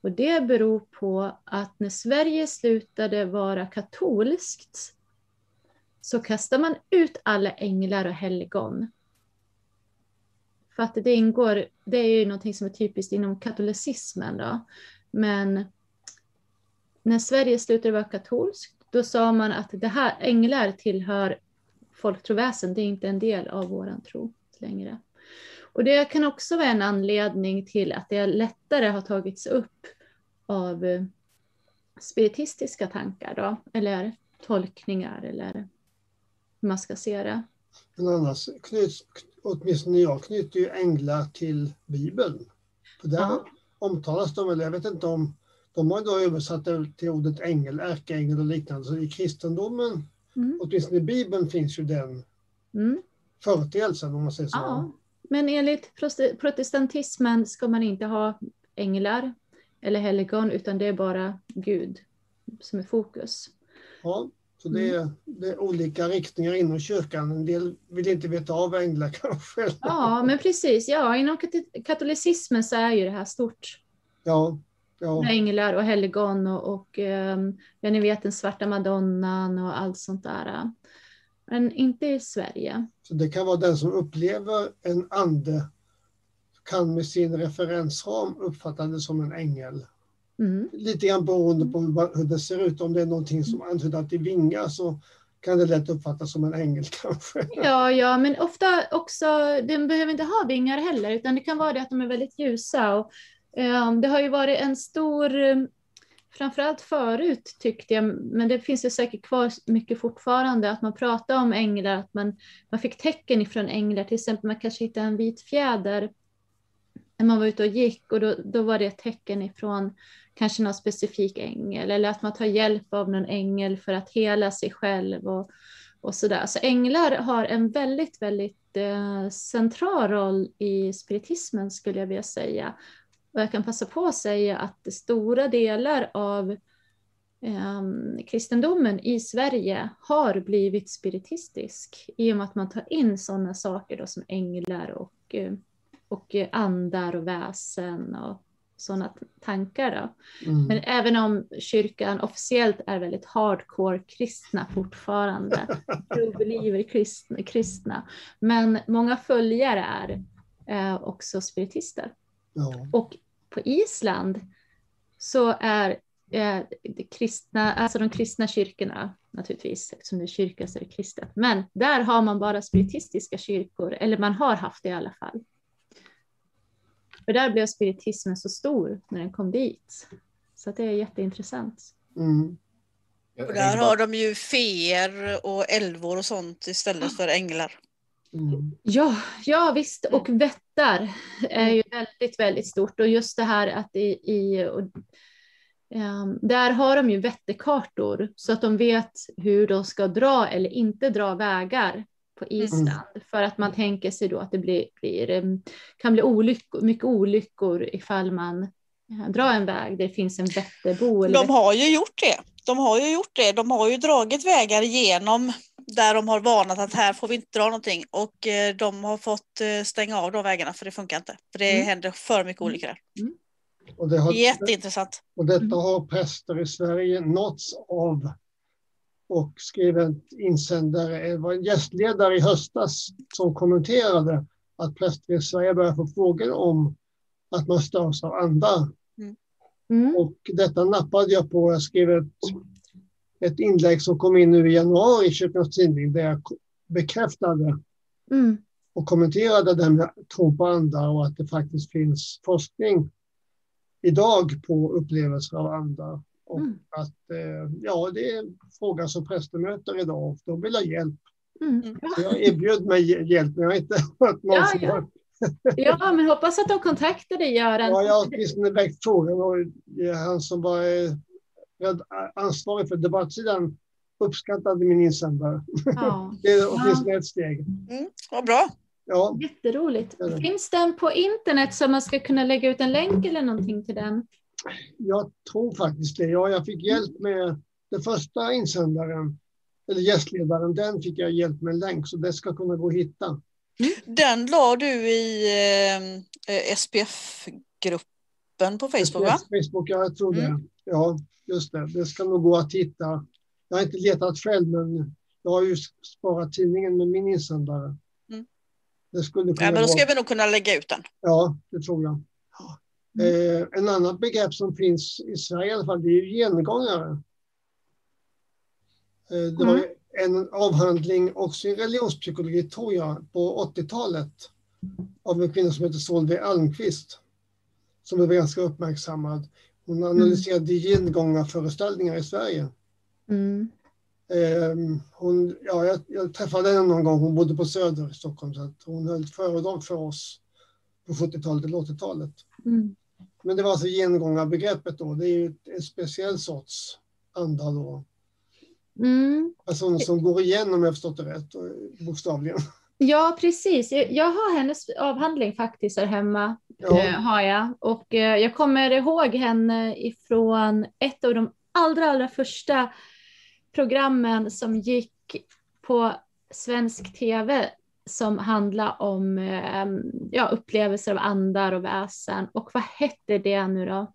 Och det beror på att när Sverige slutade vara katolskt så kastar man ut alla änglar och helgon. För att det ingår, det är ju någonting som är typiskt inom katolicismen då. Men när Sverige slutade vara katolskt, då sa man att det här änglar tillhör folktroväsen, det är inte en del av våran tro längre. Och det kan också vara en anledning till att det lättare har tagits upp av eh, spiritistiska tankar då, eller tolkningar eller hur man ska se det. Men annars knyts, åtminstone jag knyter ju änglar till Bibeln. För där ja. omtalas de, eller jag vet inte om de har då översatt det till ordet ängel, ärkeängel och liknande. Så i kristendomen, Mm. åtminstone i Bibeln, finns ju den Mm. företeelsen om man säger så. Ja, men enligt protestantismen ska man inte ha änglar eller helgon utan det är bara Gud som är fokus. Ja, så det är, det är olika riktningar inom kyrkan. En del vill inte veta av änglar *laughs* kanske. Ja, men precis. Ja, inom kat- katolicismen så är ju det här stort. Ja, ja. Änglar och helgon och, och ehm, ja, ni vet den svarta madonnan och allt sånt där. Men inte i Sverige. Så det kan vara den som upplever en ande kan med sin referensram uppfatta det som en ängel. Mm. Lite grann beroende på hur det ser ut. Om det är någonting som antyder att det vingar så kan det lätt uppfattas som en ängel *laughs* kanske. Ja, ja, men ofta också, den behöver inte ha vingar heller, utan det kan vara det att de är väldigt ljusa. Och, ehm, det har ju varit en stor, framförallt förut tyckte jag, men det finns ju säkert kvar mycket fortfarande, att man pratade om änglar, att man, man fick tecken ifrån änglar, till exempel man kanske hittade en vit fjäder när man var ute och gick och då, då var det ett tecken ifrån kanske någon specifik ängel eller att man tar hjälp av någon ängel för att hela sig själv och, och sådär. Så änglar har en väldigt, väldigt eh, central roll i spiritismen skulle jag vilja säga. Och jag kan passa på att säga att stora delar av eh, kristendomen i Sverige har blivit spiritistisk i och med att man tar in sådana saker då som änglar och, eh, och andar och väsen och sådana tankar. Då. Mm. Men även om kyrkan officiellt är väldigt hardcore kristna fortfarande, *laughs* true believer kristna, kristna, men många följare är eh, också spiritister. Ja. Och på Island så är eh, det kristna, alltså de kristna kyrkorna naturligtvis, eftersom det är kyrka så är det kristet, men där har man bara spiritistiska kyrkor, eller man har haft det i alla fall. För där blev spiritismen så stor när den kom dit. Så att det är jätteintressant. Mm. Och där har de ju feer och älvor och sånt istället för änglar. Mm. Ja, ja visst. Och vättar är ju väldigt, väldigt stort. Och just det här att i, i och, ehm, där har de ju vättekartor så att de vet hur de ska dra eller inte dra vägar på Island. För att man tänker sig då att det blir, blir, em, kan bli olyckor, mycket olyckor ifall man eh, drar en väg där det finns en vätterbo. Eller De har ju gjort det. De har ju gjort det. De har ju dragit vägar igenom där de har varnat att här får vi inte dra någonting och eh, de har fått eh, stänga av de vägarna för det funkar inte. För det Mm. händer för mycket olyckor där. Och, det har, Jätteintressant. och detta har präster i Sverige nåtts av och skrev en insändare, det var en gästledare i höstas som kommenterade att präster i Sverige börjar få frågor om att man störs av andar. Mm. Och detta nappade jag på. Jag skrev ett, ett inlägg som kom in nu i januari i Kyrkans Tidning där jag bekräftade Mm. och kommenterade det med tro på andar och att det faktiskt finns forskning idag på upplevelser av andar. Och Mm. att eh, ja, det är en fråga som präster möter idag och de vill ha hjälp. Mm. Så jag erbjöd mig hjälp men jag har inte *laughs* hört någon Ja, som ja. har Ja, men hoppas att de kontaktar dig Göran. Ja, jag har åtminstone väckt frågan och är han som var eh, red- ansvarig för debattsidan uppskattade min insändare. Ja. *laughs* Det är åtminstone ett steg. Mm, vad bra. Ja, Jätteroligt. Ja. Finns den på internet så man ska kunna lägga ut en länk eller någonting till den? jag tror faktiskt det. Ja, jag fick hjälp med den första insändaren, eller gästledaren, den fick jag hjälp med en länk så det ska kunna gå att hitta. Den la du i eh, SPF-gruppen på Facebook va? Facebook, ja, jag tror det. Mm. Ja, just det. Det ska nog gå att hitta. Jag har inte letat själv, men jag har ju sparat tidningen med min insändare. Mm. Det skulle kunna Ja, men då vara- ska vi nog kunna lägga ut den. Ja, det tror jag. Eh, en annan begrepp som finns i Sverige i alla fall, det är ju gengångare. Eh, det var ju en avhandling också i religionspsykologi, tror jag, på 80-talet av en kvinna som heter Solveig Almqvist som blev ganska uppmärksammad. Hon analyserade gengångarföreställningar i Sverige. Mm. Eh, hon, ja, jag, jag träffade henne någon gång, hon bodde på Söder i Stockholm, så att hon höll ett föredrag för oss på 70-talet eller 80-talet. Mm. Men det var alltså gengångarbegreppet då. Det är ju en speciell sorts anda då. Mm. Alltså som går igen om jag förstått det rätt, bokstavligen. Ja, precis. Jag har hennes avhandling faktiskt här hemma. Ja. eh, har jag. Och eh, jag kommer ihåg henne ifrån ett av de allra, allra första programmen som gick på svensk tv som handlar om eh, ja, upplevelser av andar och väsen. Och vad hette det nu då?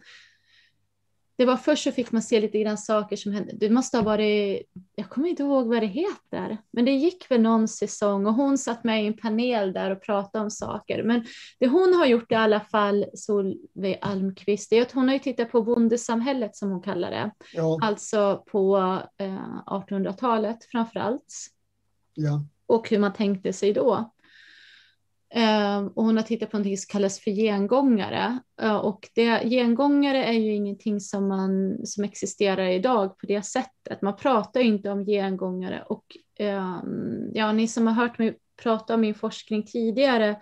Det var först så fick man se lite grann saker som hände. Det måste ha varit, jag kommer inte ihåg vad det heter, men det gick väl någon säsong och hon satt med i en panel där och pratade om saker. Men det hon har gjort i alla fall, Solveig Almqvist, är att hon har ju tittat på bondesamhället som hon kallar det. Ja, Alltså på eh, 1800-talet framför allt ja, och hur man tänkte sig då. Ehm, och hon har tittat på något som kallas för gengångare. Ehm, och det, gengångare är ju ingenting som, man, som existerar idag på det sättet. Man pratar ju inte om gengångare. Och ehm, ja, ni som har hört mig prata om min forskning tidigare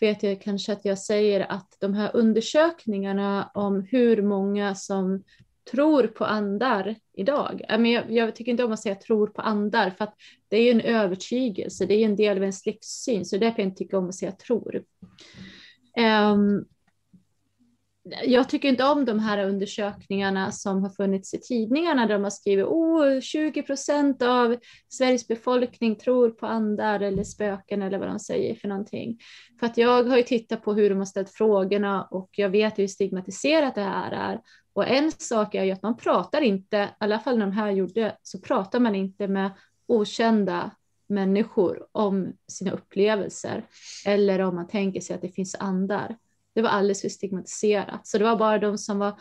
vet jag kanske att jag säger att de här undersökningarna om hur många som tror på andar idag. Jag, jag tycker inte om att säga tror på andar för att det är ju en övertygelse, det är en del av ens livssyn, så därför jag inte tycker om att säga tror. Ehm, jag tycker inte om de här undersökningarna som har funnits i tidningarna där de har skrivit oh, 20 procent av Sveriges befolkning tror på andar eller spöken eller vad de säger för någonting. För att jag har ju tittat på hur de har ställt frågorna och jag vet hur stigmatiserat det här är. Och en sak är ju att man pratar inte, i alla fall när de här gjorde, så pratar man inte med okända människor om sina upplevelser eller om man tänker sig att det finns andar. Det var alldeles för stigmatiserat. Så det var bara de som var,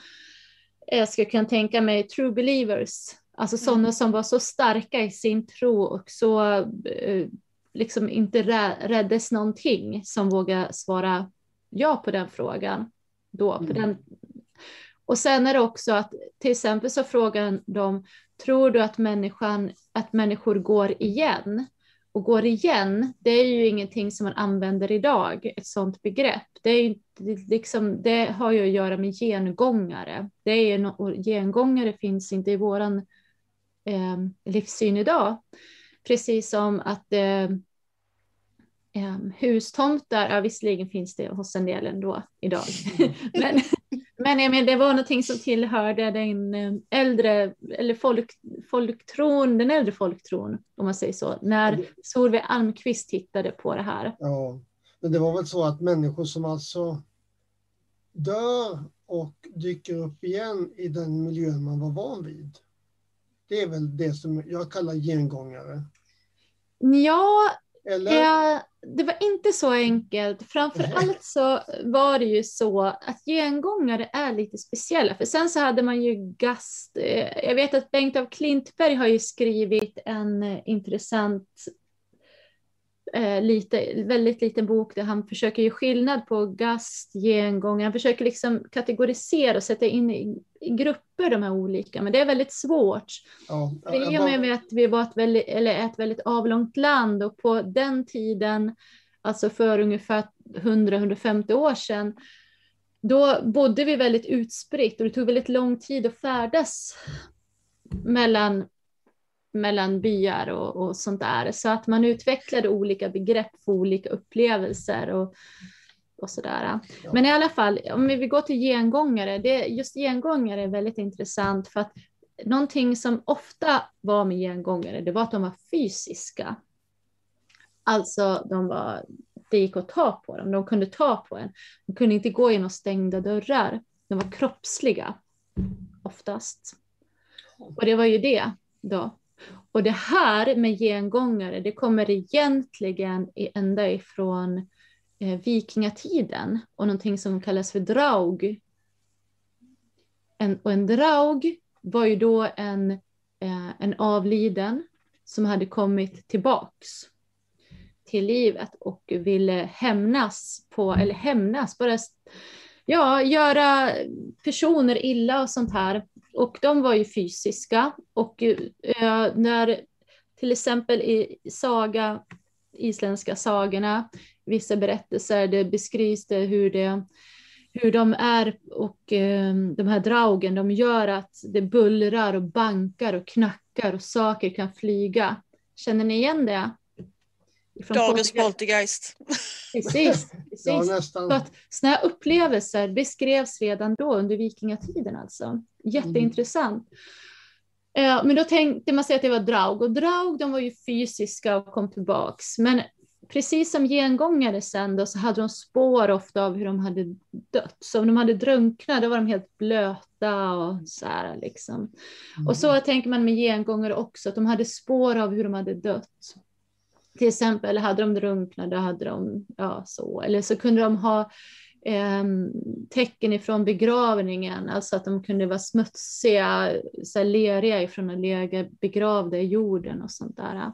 jag skulle kunna tänka mig, true believers. Alltså sådana som var så starka i sin tro och så eh, liksom inte rä- räddes någonting som vågade svara ja på den frågan. Då, på Mm. den. Och sen är det också att till exempel så frågar de, tror du att, människan, att människor går igen? Och går igen, det är ju ingenting som man använder idag, ett sådant begrepp. Det, är ju, liksom, det har ju att göra med gengångare. Det är no- gengångare finns inte i våran eh, livssyn idag. Precis som att eh, eh, hustomtar, ja visserligen finns det hos en del ändå idag. *laughs* men, men jag menar, det var någonting som tillhörde den eh, äldre, eller folk, folktron, den äldre folktron, om man säger så, när Solveig Almqvist tittade på det här. ja. Men det var väl så att människor som alltså dör och dyker upp igen i den miljön man var van vid. Det är väl det som jag kallar gengångare. Ja, Eller? Eh, det var inte så enkelt. Framför allt så var det ju så att gengångare är lite speciella. För sen så hade man ju gast. Eh, jag vet att Bengt av Klintberg har ju skrivit en eh, intressant eh, lite, väldigt liten bok där han försöker ge skillnad på gast, gengångare. Han försöker liksom kategorisera och sätta in i, i grupper de här olika. Men det är väldigt svårt. Ja, I och med att vi var ett väldigt, eller ett väldigt avlångt land och på den tiden, alltså för ungefär 100-150 år sedan, då bodde vi väldigt utspritt och det tog väldigt lång tid att färdas mellan, mellan byar och, och sånt där. Så att man utvecklade olika begrepp för olika upplevelser och, och sådär. Men i alla fall, om vi går till gengångare, det, just gengångare är väldigt intressant för att någonting som ofta var med gengångare, det var att de var fysiska. Alltså, de var, det gick att ta på dem, de kunde ta på en. De kunde inte gå genom stängda dörrar. De var kroppsliga, oftast. Och det var ju det då. Och det här med gengångare, det kommer egentligen ända ifrån eh, vikingatiden och någonting som kallas för draug. En, och en draug var ju då en, eh, en avliden som hade kommit tillbaks till livet och ville hämnas på, eller hämnas, bara ja, göra personer illa och sånt här. Och de var ju fysiska och eh, när till exempel i saga, isländska sagorna, vissa berättelser, det beskrivs det hur det hur de är och eh, de här draugen, de gör att det bullrar och bankar och knackar och saker kan flyga. Känner ni igen det? Från Dagens poltergeist. *laughs* Precis, Ja, precis. nästan. Så att såna här upplevelser beskrevs redan då under vikingatiden alltså. Jätteintressant. Eh, Men då tänkte man sig att det var draug och draug de var ju fysiska och kom tillbaks. Men precis som gengångare sen då så hade de spår ofta av hur de hade dött. Så om de hade drunknat då var de helt blöta och så här liksom. Och så tänker man med gengångare också, att de hade spår av hur de hade dött. Till exempel hade de drunknat, då hade de, ja så, eller så kunde de ha eh, tecken ifrån begravningen, alltså att de kunde vara smutsiga, så här leriga ifrån att ligga begravda i jorden och sånt där.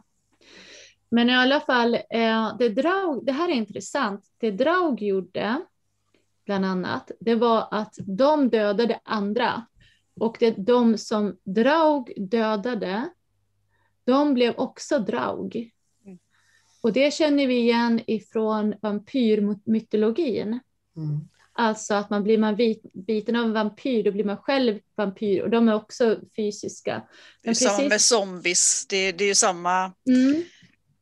Men i alla fall, eh, det, Draug, det här är intressant. Det Draug gjorde, bland annat, det var att de dödade andra. Och det, de som Draug dödade, de blev också Draug. Och det känner vi igen ifrån vampyrmytologin. Mm. Alltså att man blir man biten av en vampyr, då blir man själv vampyr och de är också fysiska. Det är Men samma precis- med zombies. Det, det är ju samma Mm.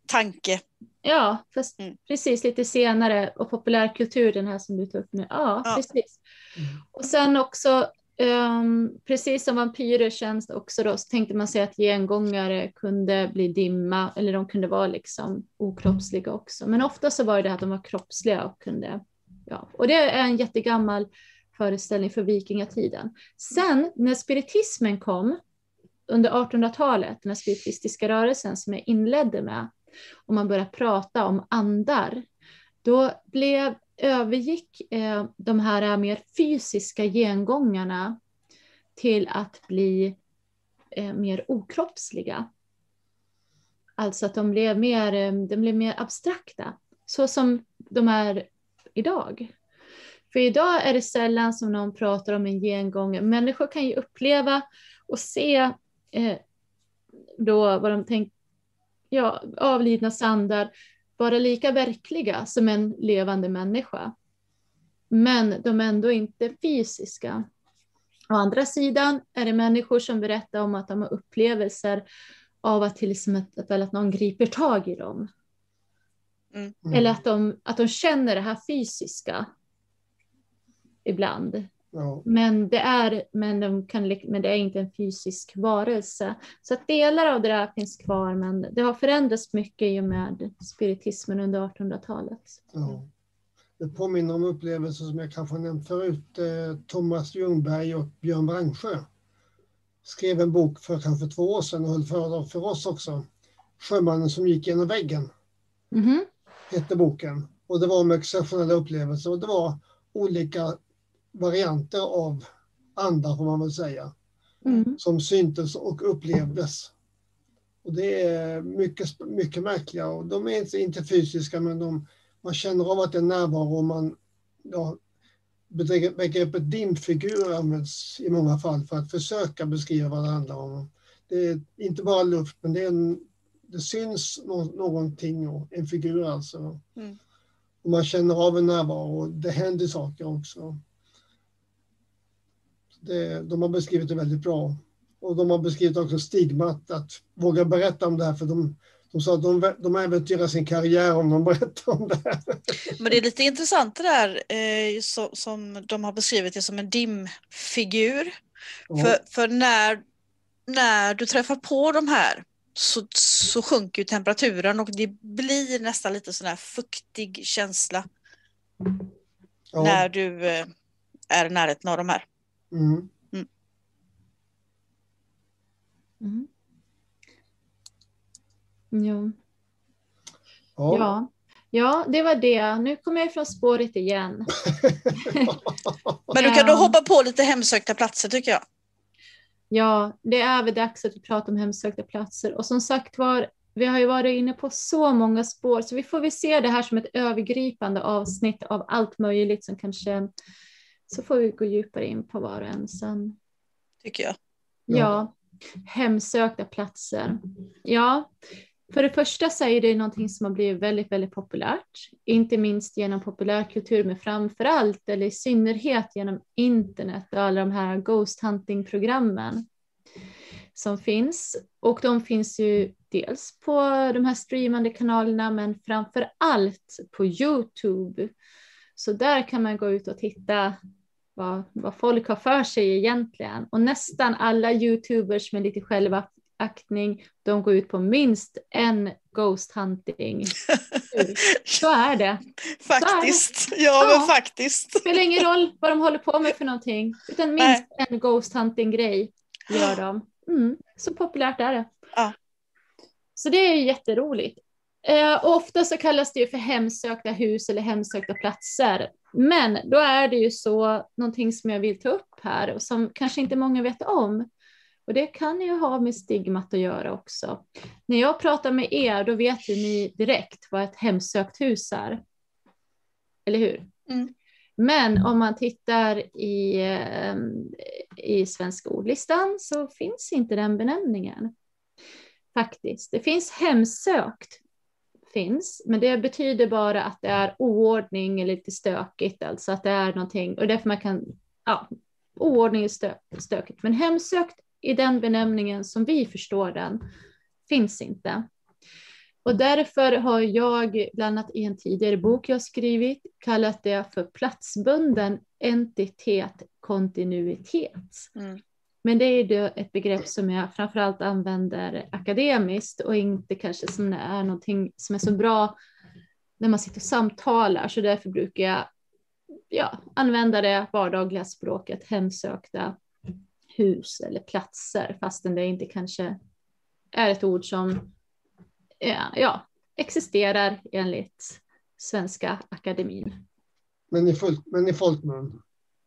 tanke. Ja, fast Mm. precis lite senare och populärkultur, den här som du tar upp nu. Ja, Ja. precis. Mm. Och sen också, Um, precis som vampyrer känns det också då, så tänkte man sig att gengångare kunde bli dimma, eller de kunde vara liksom okroppsliga också. Men ofta så var det att de var kroppsliga och kunde, ja. Och det är en jättegammal föreställning för vikingatiden. Sen när spiritismen kom, under 1800-talet, den här spiritistiska rörelsen som jag inledde med, och man började prata om andar, då blev, övergick eh, de här mer fysiska gengångarna till att bli eh, mer okroppsliga. Alltså att de blev mer, eh, de blev mer abstrakta, så som de är idag. För idag är det sällan som någon pratar om en gengång. Människor kan ju uppleva och se eh, då vad de tänker, ja, avlidna sandar vara lika verkliga som en levande människa. Men de är ändå inte fysiska. Å andra sidan är det människor som berättar om att de har upplevelser av att till exempel att någon griper tag i dem. Mm. Eller att de, att de känner det här fysiska ibland. Ja. Men det är, men de kan, men det är inte en fysisk varelse. Så delar av det där finns kvar, men det har förändrats mycket i och med spiritismen under 1800-talet. Ja. Det påminner om upplevelser som jag kanske nämnt förut. Eh, Thomas Ljungberg och Björn Brangsjö skrev en bok för kanske två år sedan och höll föredrag för oss också. Sjömannen som gick genom väggen Mhm. hette boken. Och det var om exceptionella upplevelser och det var olika varianter av andar får man väl säga. Mm. som syntes och upplevdes. Och det är mycket, mycket märkliga och de är inte, inte fysiska men de, man känner av att det är närvaro och man, ja, begreppet dimfigur används i många fall för att försöka beskriva vad det handlar om. Det är inte bara luft men det, en, det syns nå, någonting och en figur alltså. Mm. Och man känner av en närvaro och det händer saker också. Det, de har beskrivit det väldigt bra. Och de har beskrivit också stigmat att våga berätta om det här för de, de sa att de, de äventyrar sin karriär om de *laughs* berättar om det här. Men det är lite intressant det där eh, så, som de har beskrivit det som en dimfigur. För, för när, när du träffar på de här så, så sjunker ju temperaturen och det blir nästan lite sån här fuktig känsla ja. när du eh, är i närheten av de här. Mm. Mm. Jo. Ja. Ja. ja, det var det. Nu kommer jag ifrån spåret igen. *laughs* Men du kan då hoppa på lite hemsökta platser tycker jag. Ja, det är väl dags att vi pratar om hemsökta platser. Och som sagt var, vi har ju varit inne på så många spår, så vi får väl se det här som ett övergripande avsnitt av allt möjligt som kanske, så får vi gå djupare in på var och en sen. Tycker jag. Ja, Ja. hemsökta platser. Ja, För det första så är det någonting som har blivit väldigt, väldigt populärt, inte minst genom populärkultur, men framför allt eller i synnerhet genom internet och alla de här ghost hunting-programmen som finns. Och de finns ju dels på de här streamande kanalerna, men framför allt på Youtube. Så där kan man gå ut och titta vad, vad folk har för sig egentligen. Och nästan alla Youtubers med lite självaktning, de går ut på minst en ghost hunting. *laughs* Så är det. Faktiskt, är det. ja, Ja. men faktiskt. Det spelar ingen roll vad de håller på med för någonting, utan minst en ghost hunting grej gör de. Mm, så populärt är det. Ja. Så det är jätteroligt. Eh, ofta så kallas det ju för hemsökta hus eller hemsökta platser. Men då är det ju så, någonting som jag vill ta upp här och som kanske inte många vet om. Och det kan ju ha med stigmat att göra också. När jag pratar med er, då vet ju ni direkt vad ett hemsökt hus är. Eller hur? Mm. Men om man tittar i, eh, i svenska ordlistan så finns inte den benämningen. Faktiskt. Det finns hemsökt, finns, men det betyder bara att det är oordning eller lite stökigt, alltså att det är någonting, och därför man kan, ja, oordning är stö, stökigt. Men hemsökt i den benämningen som vi förstår den finns inte. Och därför har jag, bland annat i en tidigare bok jag skrivit, kallat det för platsbunden entitet kontinuitet. Mm. Men det är ju ett begrepp som jag framförallt använder akademiskt och inte kanske som är någonting som är så bra när man sitter och samtalar. Så därför brukar jag ja, använda det vardagliga språket, hemsökta hus eller platser, fastän det inte kanske är ett ord som ja, ja, existerar enligt Svenska Akademin. Men i, full, men i folkmun.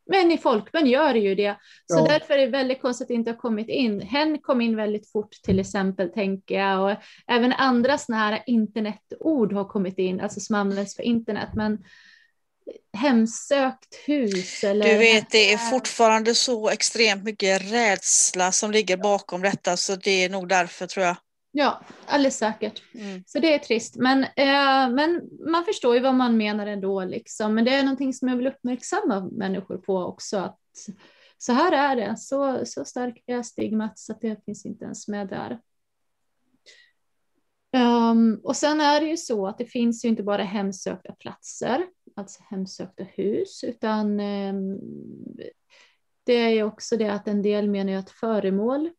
Men i folkmun gör det ju det. Så Ja. därför är det väldigt konstigt att det inte har kommit in. Hen kom in väldigt fort till exempel, tänker jag. Och även andra sådana här internetord har kommit in, alltså som används för internet. Men hemsökt hus eller... Du vet, det är fortfarande så extremt mycket rädsla som ligger bakom detta, så det är nog därför tror jag. Ja, alldeles säkert. Mm. Så det är trist. Men, eh, men man förstår ju vad man menar ändå. Liksom. Men det är någonting som jag vill uppmärksamma människor på också. Att så här är det. Så, så stark är stigmat så att det finns inte ens med där. Um, och sen är det ju så att det finns ju inte bara hemsökta platser, alltså hemsökta hus, utan um, det är ju också det att en del menar ju att föremål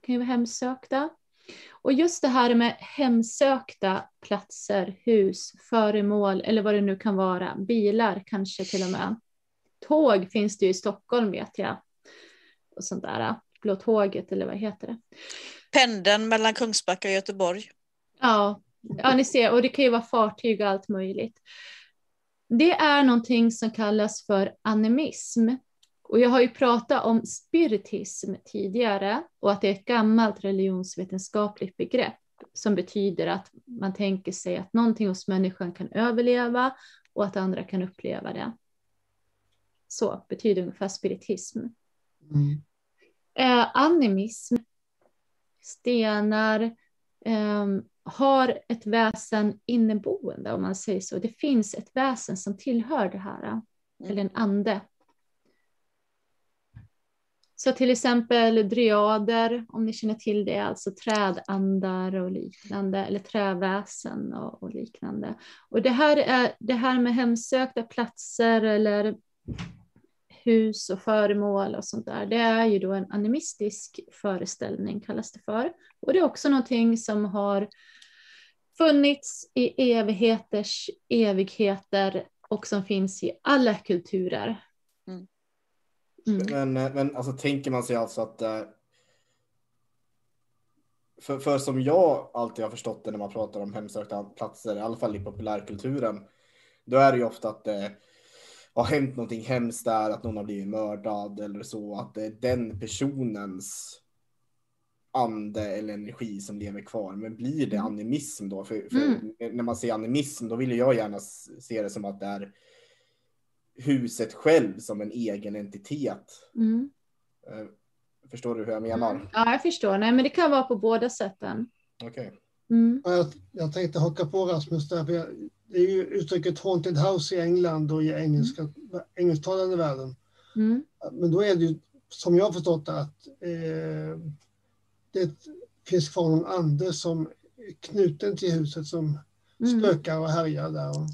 kan ju vara hemsökta. Och just det här med hemsökta platser, hus, föremål eller vad det nu kan vara, bilar kanske till och med. Tåg finns det ju i Stockholm vet jag. Och sånt där, Blå tåget eller vad heter det? Pendeln mellan Kungsbacka och Göteborg. Ja, ja, ni ser, och det kan ju vara fartyg och allt möjligt. Det är någonting som kallas för animism. Och jag har ju pratat om spiritism tidigare och att det är ett gammalt religionsvetenskapligt begrepp som betyder att man tänker sig att någonting hos människan kan överleva och att andra kan uppleva det. Så betyder ungefär spiritism. Mm. Eh, animism, stenar, eh, har ett väsen inneboende om man säger så. Det finns ett väsen som tillhör det här, eller en ande. Så till exempel dryader, om ni känner till det, alltså trädandar och liknande, eller träväsen och, och liknande. Och det här, är, det här med hemsökta platser eller hus och föremål och sånt där, det är ju då en animistisk föreställning kallas det för. Och det är också någonting som har funnits i evigheters evigheter och som finns i alla kulturer. Mm. Mm. Men, men alltså tänker man sig alltså att eh, för, för som jag alltid har förstått det när man pratar om hemsökta platser, i alla fall i populärkulturen, då är det ju ofta att det har hänt någonting hemskt där, att någon har blivit mördad eller så, att det är den personens ande eller energi som lever kvar. Men blir det animism då? För, för Mm. när man säger animism, då vill jag gärna se det som att det är huset själv som en egen entitet. Mm. Eh, Förstår du hur jag menar? Ja, jag förstår. Nej, men det kan vara på båda sätten. Okej. Mm. Ja, Jag, jag tänkte haka på Rasmus där. För jag, det är ju uttrycket haunted house i England och i engelska, engelsktalande världen. Mm. Men då är det ju, som jag har förstått det, att eh, det finns kvar någon ande som är knuten till huset som Mm. spökar och härjar där. Och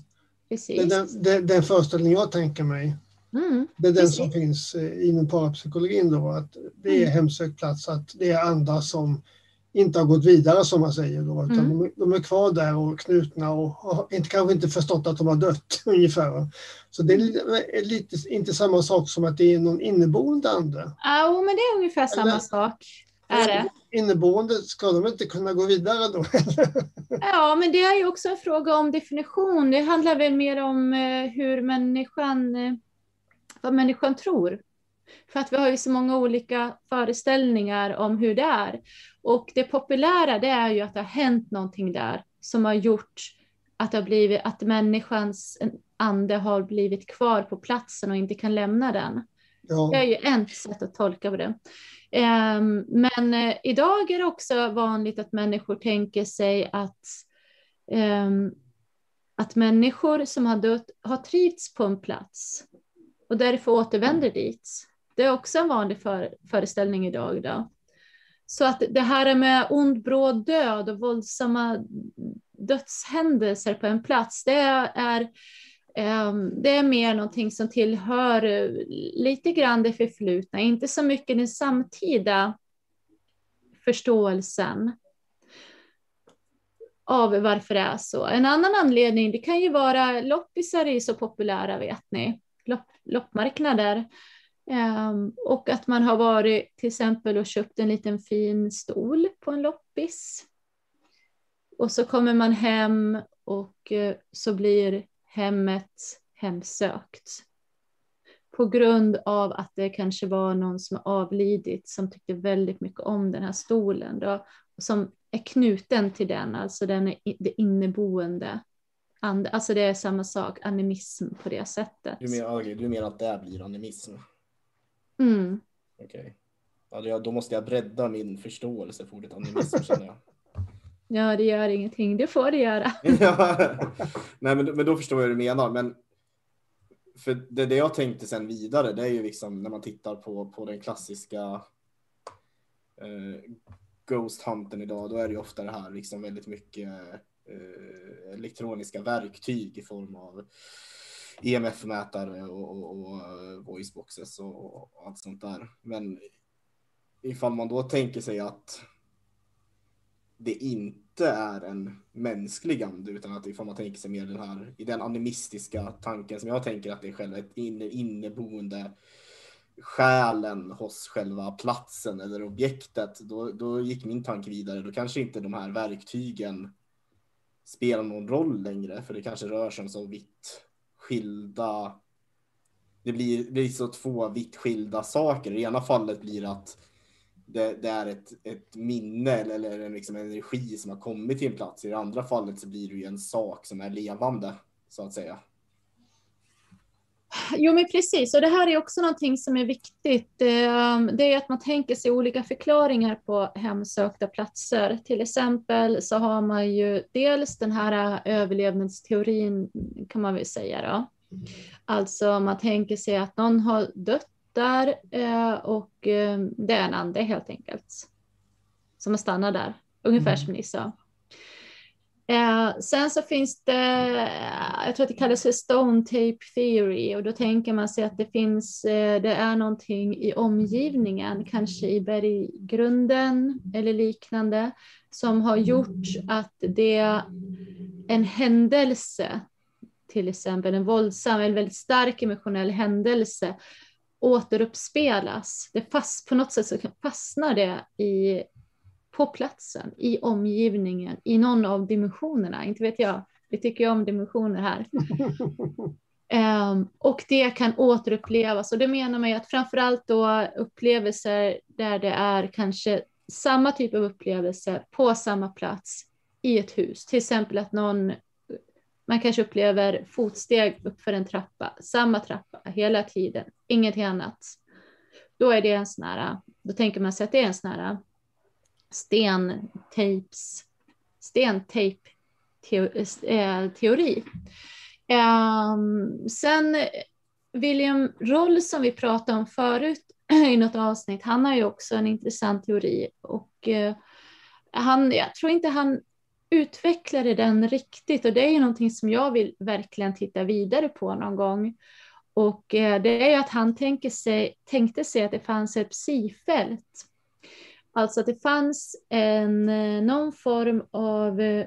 det är Precis. den, det, den föreställning jag tänker mig. Mm. Det är den Precis. som finns eh, inom parapsykologin då, att det är Mm. hemsökt plats, att det är andar som inte har gått vidare som man säger då, utan Mm. de, är- de är kvar där och knutna och har inte, kanske inte förstått att de har dött *laughs* ungefär. Så det är lite, är lite inte samma sak som att det är någon inneboende ande. Ja, men det är ungefär samma Eller- sak. Är det? Inneboende, ska de inte kunna gå vidare då? *laughs* Ja, men det är ju också en fråga om definition. Det handlar väl mer om eh, hur människan, eh, vad människan tror. För att vi har ju så många olika föreställningar om hur det är. Och det populära det är ju att det har hänt någonting där som har gjort att, det har blivit, att människans ande har blivit kvar på platsen och inte kan lämna den. Det Ja, är ju ett sätt att tolka på det. Ehm, men eh, idag är det också vanligt att människor tänker sig att, ehm, att människor som har dött har trivts på en plats och därför återvänder dit. Det är också en vanlig föreställning idag. Då. Så att det här med ond bråd död och våldsamma dödshändelser på en plats, det är Ehm, det är mer någonting som tillhör eh, lite grann det förflutna, inte så mycket den samtida förståelsen av varför det är så. En annan anledning, det kan ju vara loppisar är ju så populära vet ni, Lopp, loppmarknader. Ehm, och att man har varit till exempel och köpt en liten fin stol på en loppis. Och så kommer man hem och eh, så blir hemmet hemsökt. På grund av att det kanske var någon som avlidit som tyckte väldigt mycket om den här stolen. Då, som är knuten till den, alltså den är det inneboende. And, alltså det är samma sak, animism på det sättet. Du menar, du menar att det blir animism? Mm. Okej. Ja, det- då måste jag bredda min förståelse för ordet animism känner jag. Ja, det gör ingenting, det får det göra. *laughs* Nej, men, men då förstår jag hur du menar. Men för det, det jag tänkte sen vidare, det är ju liksom när man tittar på, på den klassiska eh, Ghost Hunten idag, då är det ju ofta det här liksom väldigt mycket eh, elektroniska verktyg i form av EMF-mätare och, och, och eh, voiceboxes och, och allt sånt där. Men ifall man då tänker sig att det inte är en mänsklig ande utan att ifall man tänker sig mer den här i den animistiska tanken som jag tänker att det är själva ett inneboende själen hos själva platsen eller objektet. Då, då gick min tanke vidare. Då kanske inte de här verktygen spelar någon roll längre för det kanske rör sig om så vitt skilda. Det blir, det blir så två vitt skilda saker. I ena fallet blir det att det, det är ett, ett minne eller, eller en, liksom energi som har kommit till en plats. I det andra fallet så blir det ju en sak som är levande så att säga. Jo, men precis. Och det här är också någonting som är viktigt. Ehm, det är att man tänker sig olika förklaringar på hemsökta platser. Till exempel så har man ju dels den här överlevnadsteorin kan man väl säga då. Alltså man tänker sig att någon har dött där eh, och eh, det är en ande helt enkelt. Som har stannat där, ungefär som ni sa. Eh, sen så finns det, jag tror att det kallas för stone tape theory och då tänker man sig att det finns, eh, det är någonting i omgivningen, kanske i berggrunden eller liknande, som har gjort att det en händelse, till exempel en våldsam eller väldigt stark emotionell händelse, återuppspelas. Det fast, på något sätt så fastnar det i på platsen, i omgivningen, i någon av dimensionerna. Inte vet jag, vi tycker ju om dimensioner här. *laughs* Ehm, och det kan återupplevas och det menar man ju att framförallt då upplevelser där det är kanske samma typ av upplevelse på samma plats i ett hus. Till exempel att någon, man kanske upplever fotsteg uppför en trappa, samma trappa hela tiden, ingenting annat. Då är det en sån här, då tänker man sig att det är en sån här stentejps stentejp-teori. Eh, um, ehm, sen William Roll som vi pratade om förut *clears throat* i något avsnitt, han har ju också en intressant teori och uh, han, jag tror inte han utvecklade den riktigt och det är ju någonting som jag vill verkligen titta vidare på någon gång. Och eh, det är ju att han tänker sig, tänkte sig att det fanns ett psifält. Alltså att det fanns en, eh, någon form av eh,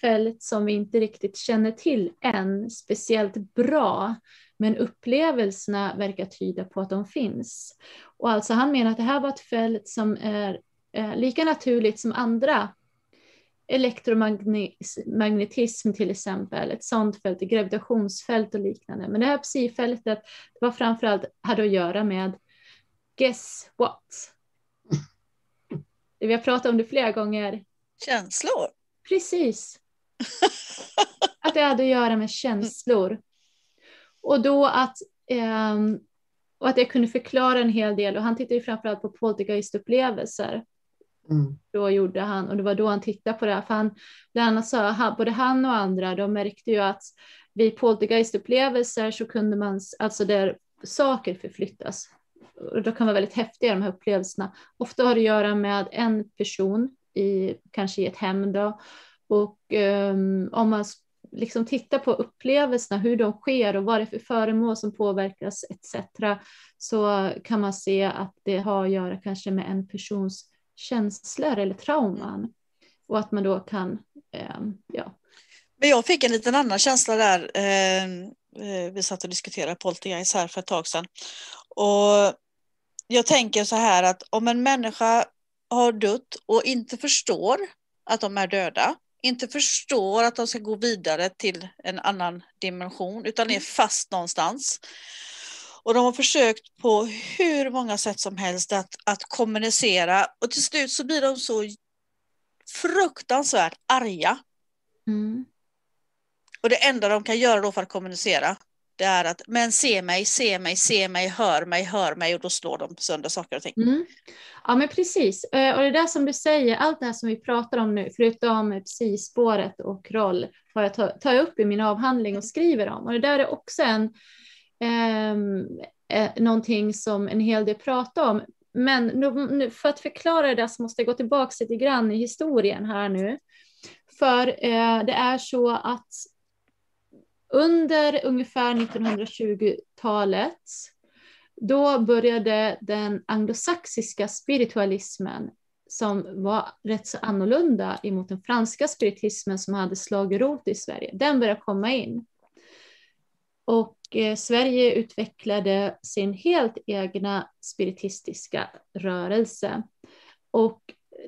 fält som vi inte riktigt känner till än speciellt bra. Men upplevelserna verkar tyda på att de finns. Och alltså han menar att det här var ett fält som är lika naturligt som andra elektromagnetism till exempel, ett sådant fält, gravitationsfält och liknande. Men det här psi-fältet var framförallt hade att göra med guess what? Vi har pratat om det flera gånger. Känslor. Precis. *laughs* att det hade att göra med känslor. Och då att, eh, och att jag kunde förklara en hel del och han tittade ju framförallt på poltergeistupplevelser. Mm. Då gjorde han, och det var då han tittade på det här, för han, bland annat sa, både han och andra, de märkte ju att vid poltergeistupplevelser så kunde man, alltså där saker förflyttas, och de kan vara väldigt häftiga de här upplevelserna. Ofta har det att göra med en person, i, kanske i ett hem då, och um, om man liksom tittar på upplevelserna, hur de sker och vad det är för föremål som påverkas etc. så kan man se att det har att göra kanske med en persons känslor eller trauman. Och att man då kan, eh, ja. Men jag fick en liten annan känsla där. Eh, eh vi satt och diskuterade poltergeist här för ett tag sedan. Och jag tänker så här att om en människa har dött och inte förstår att de är döda inte förstår att de ska gå vidare till en annan dimension utan är fast någonstans. Och de har försökt på hur många sätt som helst att, att kommunicera och till slut så blir de så fruktansvärt arga. Mm. Och det enda de kan göra då för att kommunicera det är att men se mig, se mig, se mig, hör mig, hör mig och då slår de sönder saker och ting. Mm. Ja men precis, eh, och det där som du säger, allt det här som vi pratar om nu, förutom psyspåret och roll, har jag jag upp i min avhandling och skriver om. Och det där är också en, Ehm, eh, någonting som en hel del pratar om. Men nu, för att förklara det så måste jag gå tillbaka lite grann i historien här nu. För eh, det är så att under ungefär 1920-talet, då började den anglosaxiska spiritualismen som var rätt så annorlunda emot den franska spiritismen som hade slagit rot i Sverige. Den började komma in. Och eh, Sverige utvecklade sin helt egna spiritistiska rörelse. Och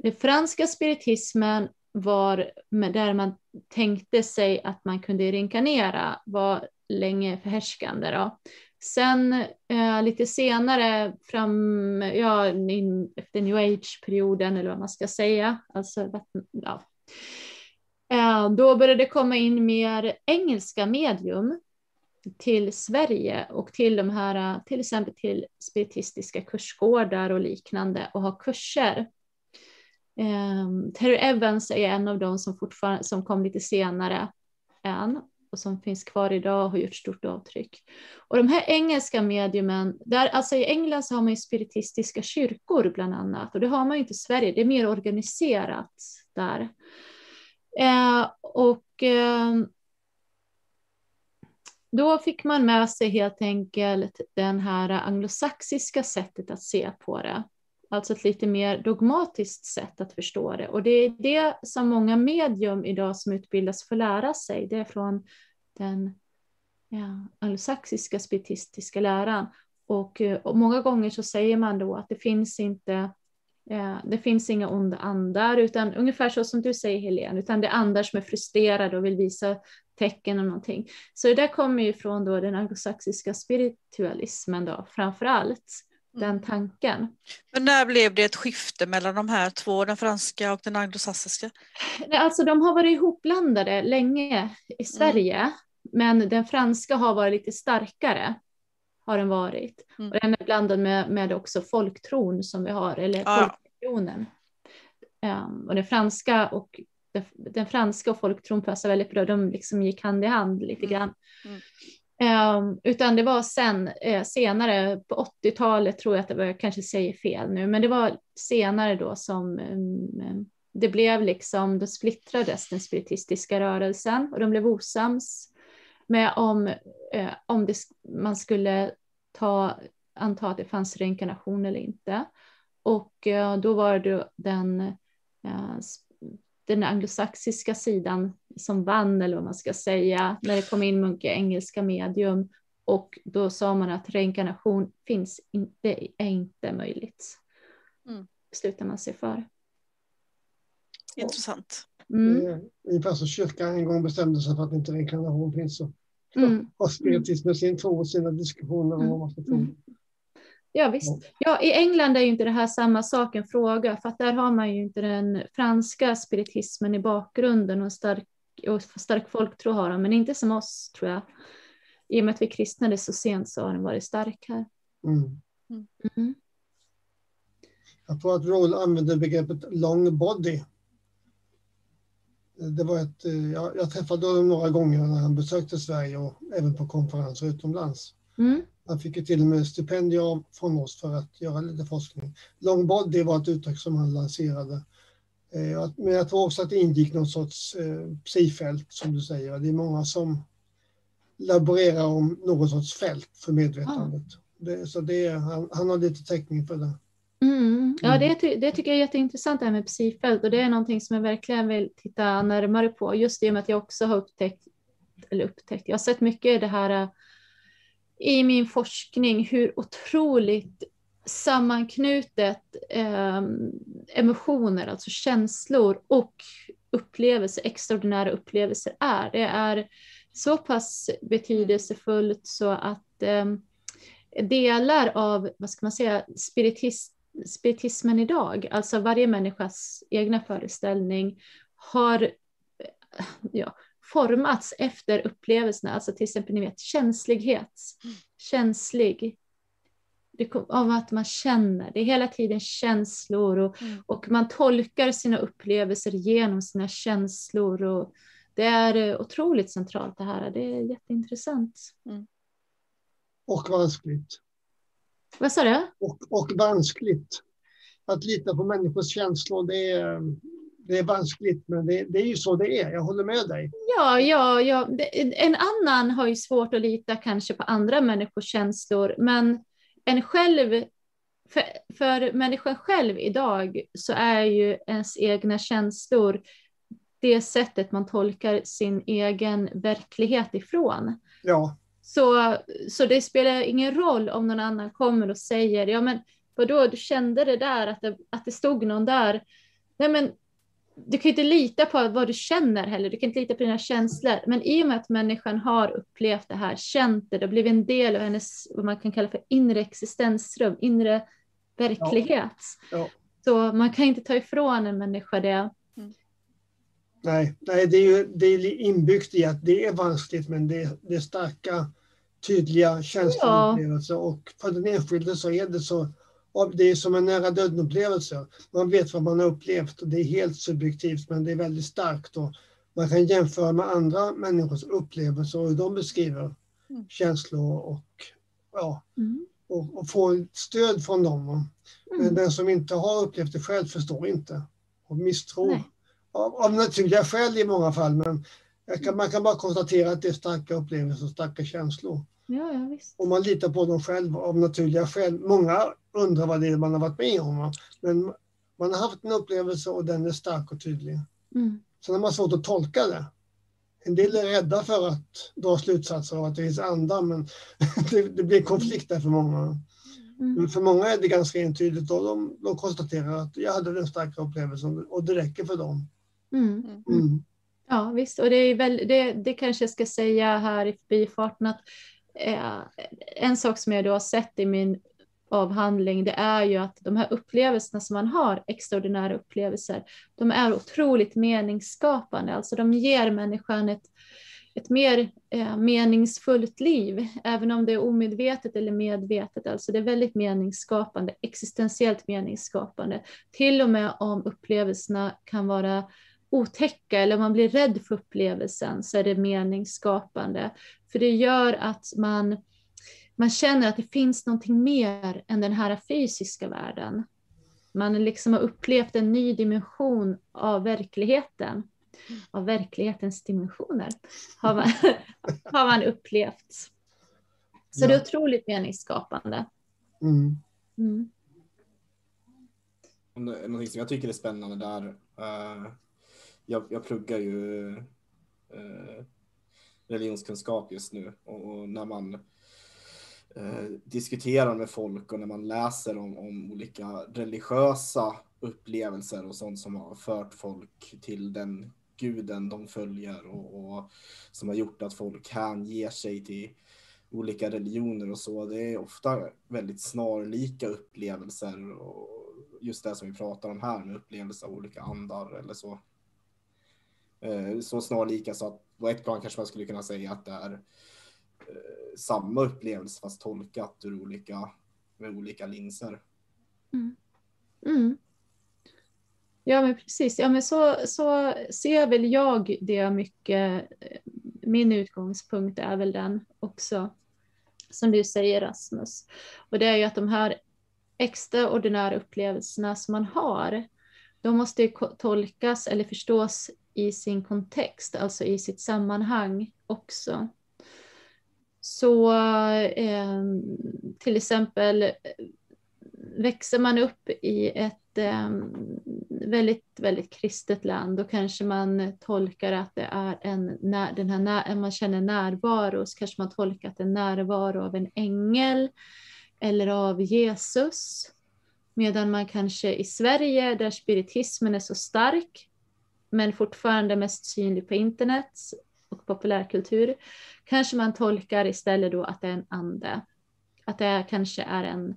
den franska spiritismen var där man tänkte sig att man kunde reinkarnera var länge förhärskande. Då. Sen eh, lite senare, fram, ja, in, efter new age-perioden eller vad man ska säga, alltså, ja, eh, då började det komma in mer engelska medium till Sverige och till de här, till exempel till spiritistiska kursgårdar och liknande och ha kurser. Um, Terry Evans är en av dem som, fortfarande, som kom lite senare än och som finns kvar idag och har gjort stort avtryck. Och de här engelska mediumen, där, alltså i England så har man ju spiritistiska kyrkor bland annat och det har man ju inte i Sverige, det är mer organiserat där. Eh, och eh, då fick man med sig helt enkelt den här anglosaxiska sättet att se på det. Alltså ett lite mer dogmatiskt sätt att förstå det. Och det är det som många medium idag som utbildas får lära sig. Det är från den ja, anglosaxiska spiritistiska läran. Och, eh, och, många gånger så säger man då att det finns inte ja, det finns inga onda andar, utan ungefär så som du säger Helene, utan det är andar som är frustrerade och vill visa tecken och någonting. Så det där kommer ju från då den anglosaxiska spiritualismen då, framför allt den mm. tanken. Men när blev det ett skifte mellan de här två, den franska och den anglosassiska? Alltså de har varit ihopblandade länge i mm. Sverige, mm. men den franska har varit lite starkare. Har den varit. Mm. Och den är blandad med, med också folktron som vi har, eller ja. folkreligionen. Um, och den franska och den franska och folktron passar väldigt bra, de liksom gick hand i hand lite grann. Mm. Um, utan det var sen, eh, senare på 80-talet tror jag att det var, jag kanske säger fel nu, men det var senare då som um, det blev liksom, då splittrades den spiritistiska rörelsen och de blev osams med om, eh, om det, man skulle ta, anta att det fanns reinkarnation eller inte. Och eh, då var det den, eh, den anglosaxiska sidan som vann, eller vad man ska säga, när det kom in mycket engelska medium. Och då sa man att reinkarnation finns inte, är inte möjligt. Mm. Beslutar man sig för. Intressant. Mm. Ungefär som kyrkan en gång bestämde sig för att inte reinkarnation finns. Så mm. *laughs* har spiritismen sin tro och sina diskussioner om vad man ska tro. Mm. Ja visst. Ja, I England är ju inte det här samma sak en fråga, för att där har man ju inte den franska spiritismen i bakgrunden och stark, och stark folktro har de, men inte som oss tror jag. I och med att vi kristnade så sent så har den varit stark här. Mm. Mm. Jag tror att Roll använder begreppet long body det var ett, eh, jag, jag träffade honom några gånger när han besökte Sverige och även på konferenser utomlands. Mm. Han fick ju till och med stipendier från oss för att göra lite forskning. Long body var ett uttryck som han lanserade. Eh, men jag tror också att det ingick någon sorts eh, psifält som du säger. Det är många som laborerar om någon sorts fält för medvetandet. Ah. Det, så det, han, han har lite täckning för det. Mm. Ja, mm. det, det tycker jag är jätteintressant det här med psyfält och det är någonting som jag verkligen vill titta närmare på just i och med att jag också har upptäckt, eller upptäckt, jag har sett mycket det här äh, i min forskning hur otroligt sammanknutet eh, emotioner, alltså känslor och upplevelser, extraordinära upplevelser är. Det är så pass betydelsefullt så att eh, delar av, vad ska man säga, spiritis, spiritismen idag, alltså varje människas egna föreställning, har ja, formats efter upplevelserna, alltså till exempel ni vet känslighet, känslig, det, av att man känner, det är hela tiden känslor och, mm. och man tolkar sina upplevelser genom sina känslor och det är otroligt centralt det här, det är jätteintressant. Mm. Och vanskligt. Vad sa du? Och, och vanskligt. Att lita på människors känslor, det är, det är vanskligt, men det, det är ju så det är. Jag håller med dig. Ja, ja, ja. En annan har ju svårt att lita kanske på andra människors känslor, men en själv för, för människan själv idag så är ju ens egna känslor det sättet man tolkar sin egen verklighet ifrån. Ja. Så, så det spelar ingen roll om någon annan kommer och säger, ja men vadå, du kände det där, att det, att det stod någon där. Nej men du kan inte lita på vad du känner heller, du kan inte lita på dina känslor. Men i och med att människan har upplevt det här, känt det, det har blivit en del av hennes, vad man kan kalla för inre existensrum, inre verklighet. Ja. Ja. Så man kan inte ta ifrån en människa det. Mm. Nej, nej det, är ju, det är inbyggt i att det är vanskligt, men det, det är starka tydliga känsloupplevelser ja. och för den enskilde så är det så det är som en nära döden-upplevelse. Man vet vad man har upplevt och det är helt subjektivt men det är väldigt starkt. Och man kan jämföra med andra människors upplevelser och hur de beskriver mm. känslor och, ja, mm. och, och få stöd från dem. Mm. Men den som inte har upplevt det själv förstår inte och misstror. Av, av, naturliga skäl i många fall men kan, man kan bara konstatera att det är starka upplevelser och starka känslor. Ja, ja, visst. Och man litar på dem själv av naturliga skäl. Många undrar vad det är man har varit med om. Men man har haft en upplevelse och den är stark och tydlig. Mm. Sen har man svårt att tolka det. En del är rädda för att dra slutsatser av att det finns andra, men *laughs* det, det blir konflikt där för många. Mm. Men för många är det ganska entydigt och de, de konstaterar att jag hade den starka upplevelsen och det räcker för dem. Mm. Mm. Ja visst, och det, är väl, det, det kanske jag ska säga här i förbifarten att eh, en sak som jag då har sett i min avhandling, det är ju att de här upplevelserna som man har, extraordinära upplevelser, de är otroligt meningsskapande. Alltså de ger människan ett, ett mer eh, meningsfullt liv, även om det är omedvetet eller medvetet. Alltså det är väldigt meningsskapande, existentiellt meningsskapande. Till och med om upplevelserna kan vara otäcka eller om man blir rädd för upplevelsen så är det meningsskapande. För det gör att man, man känner att det finns någonting mer än den här fysiska världen. Man liksom har upplevt en ny dimension av verkligheten av verklighetens dimensioner har man, *laughs* har man upplevt. Så ja. det är otroligt meningsskapande. Mm. Mm. Någonting som jag tycker är spännande där, uh, jag, jag pluggar ju uh, religionskunskap just nu och, och när man uh, diskuterar med folk och när man läser om, om olika religiösa upplevelser och sånt som har fört folk till den guden de följer och, och som har gjort att folk hänger sig till olika religioner och så. Det är ofta väldigt snarlika upplevelser och just det som vi pratar om här med upplevelser av olika andar eller så. Eh, så snarlika så att på ett plan kanske man skulle kunna säga att det är eh, samma upplevelse fast tolkat ur olika, med olika linser. Mm. Mm. Ja, men precis. Ja, men så, så ser väl jag det mycket. Min utgångspunkt är väl den också, som du säger Rasmus. Och det är ju att de här extraordinära upplevelserna som man har, de måste tolkas eller förstås i sin kontext, alltså i sitt sammanhang också. Så eh, till exempel eh, växer man upp i ett eh, väldigt, väldigt kristet land, då kanske man tolkar att det är en, den här, när, man känner närvaro, så kanske man tolkar att det är närvaro av en ängel eller av Jesus. Medan man kanske i Sverige, där spiritismen är så stark, men fortfarande mest synlig på internet och populärkultur, kanske man tolkar istället då att det är en ande. Att det kanske är en,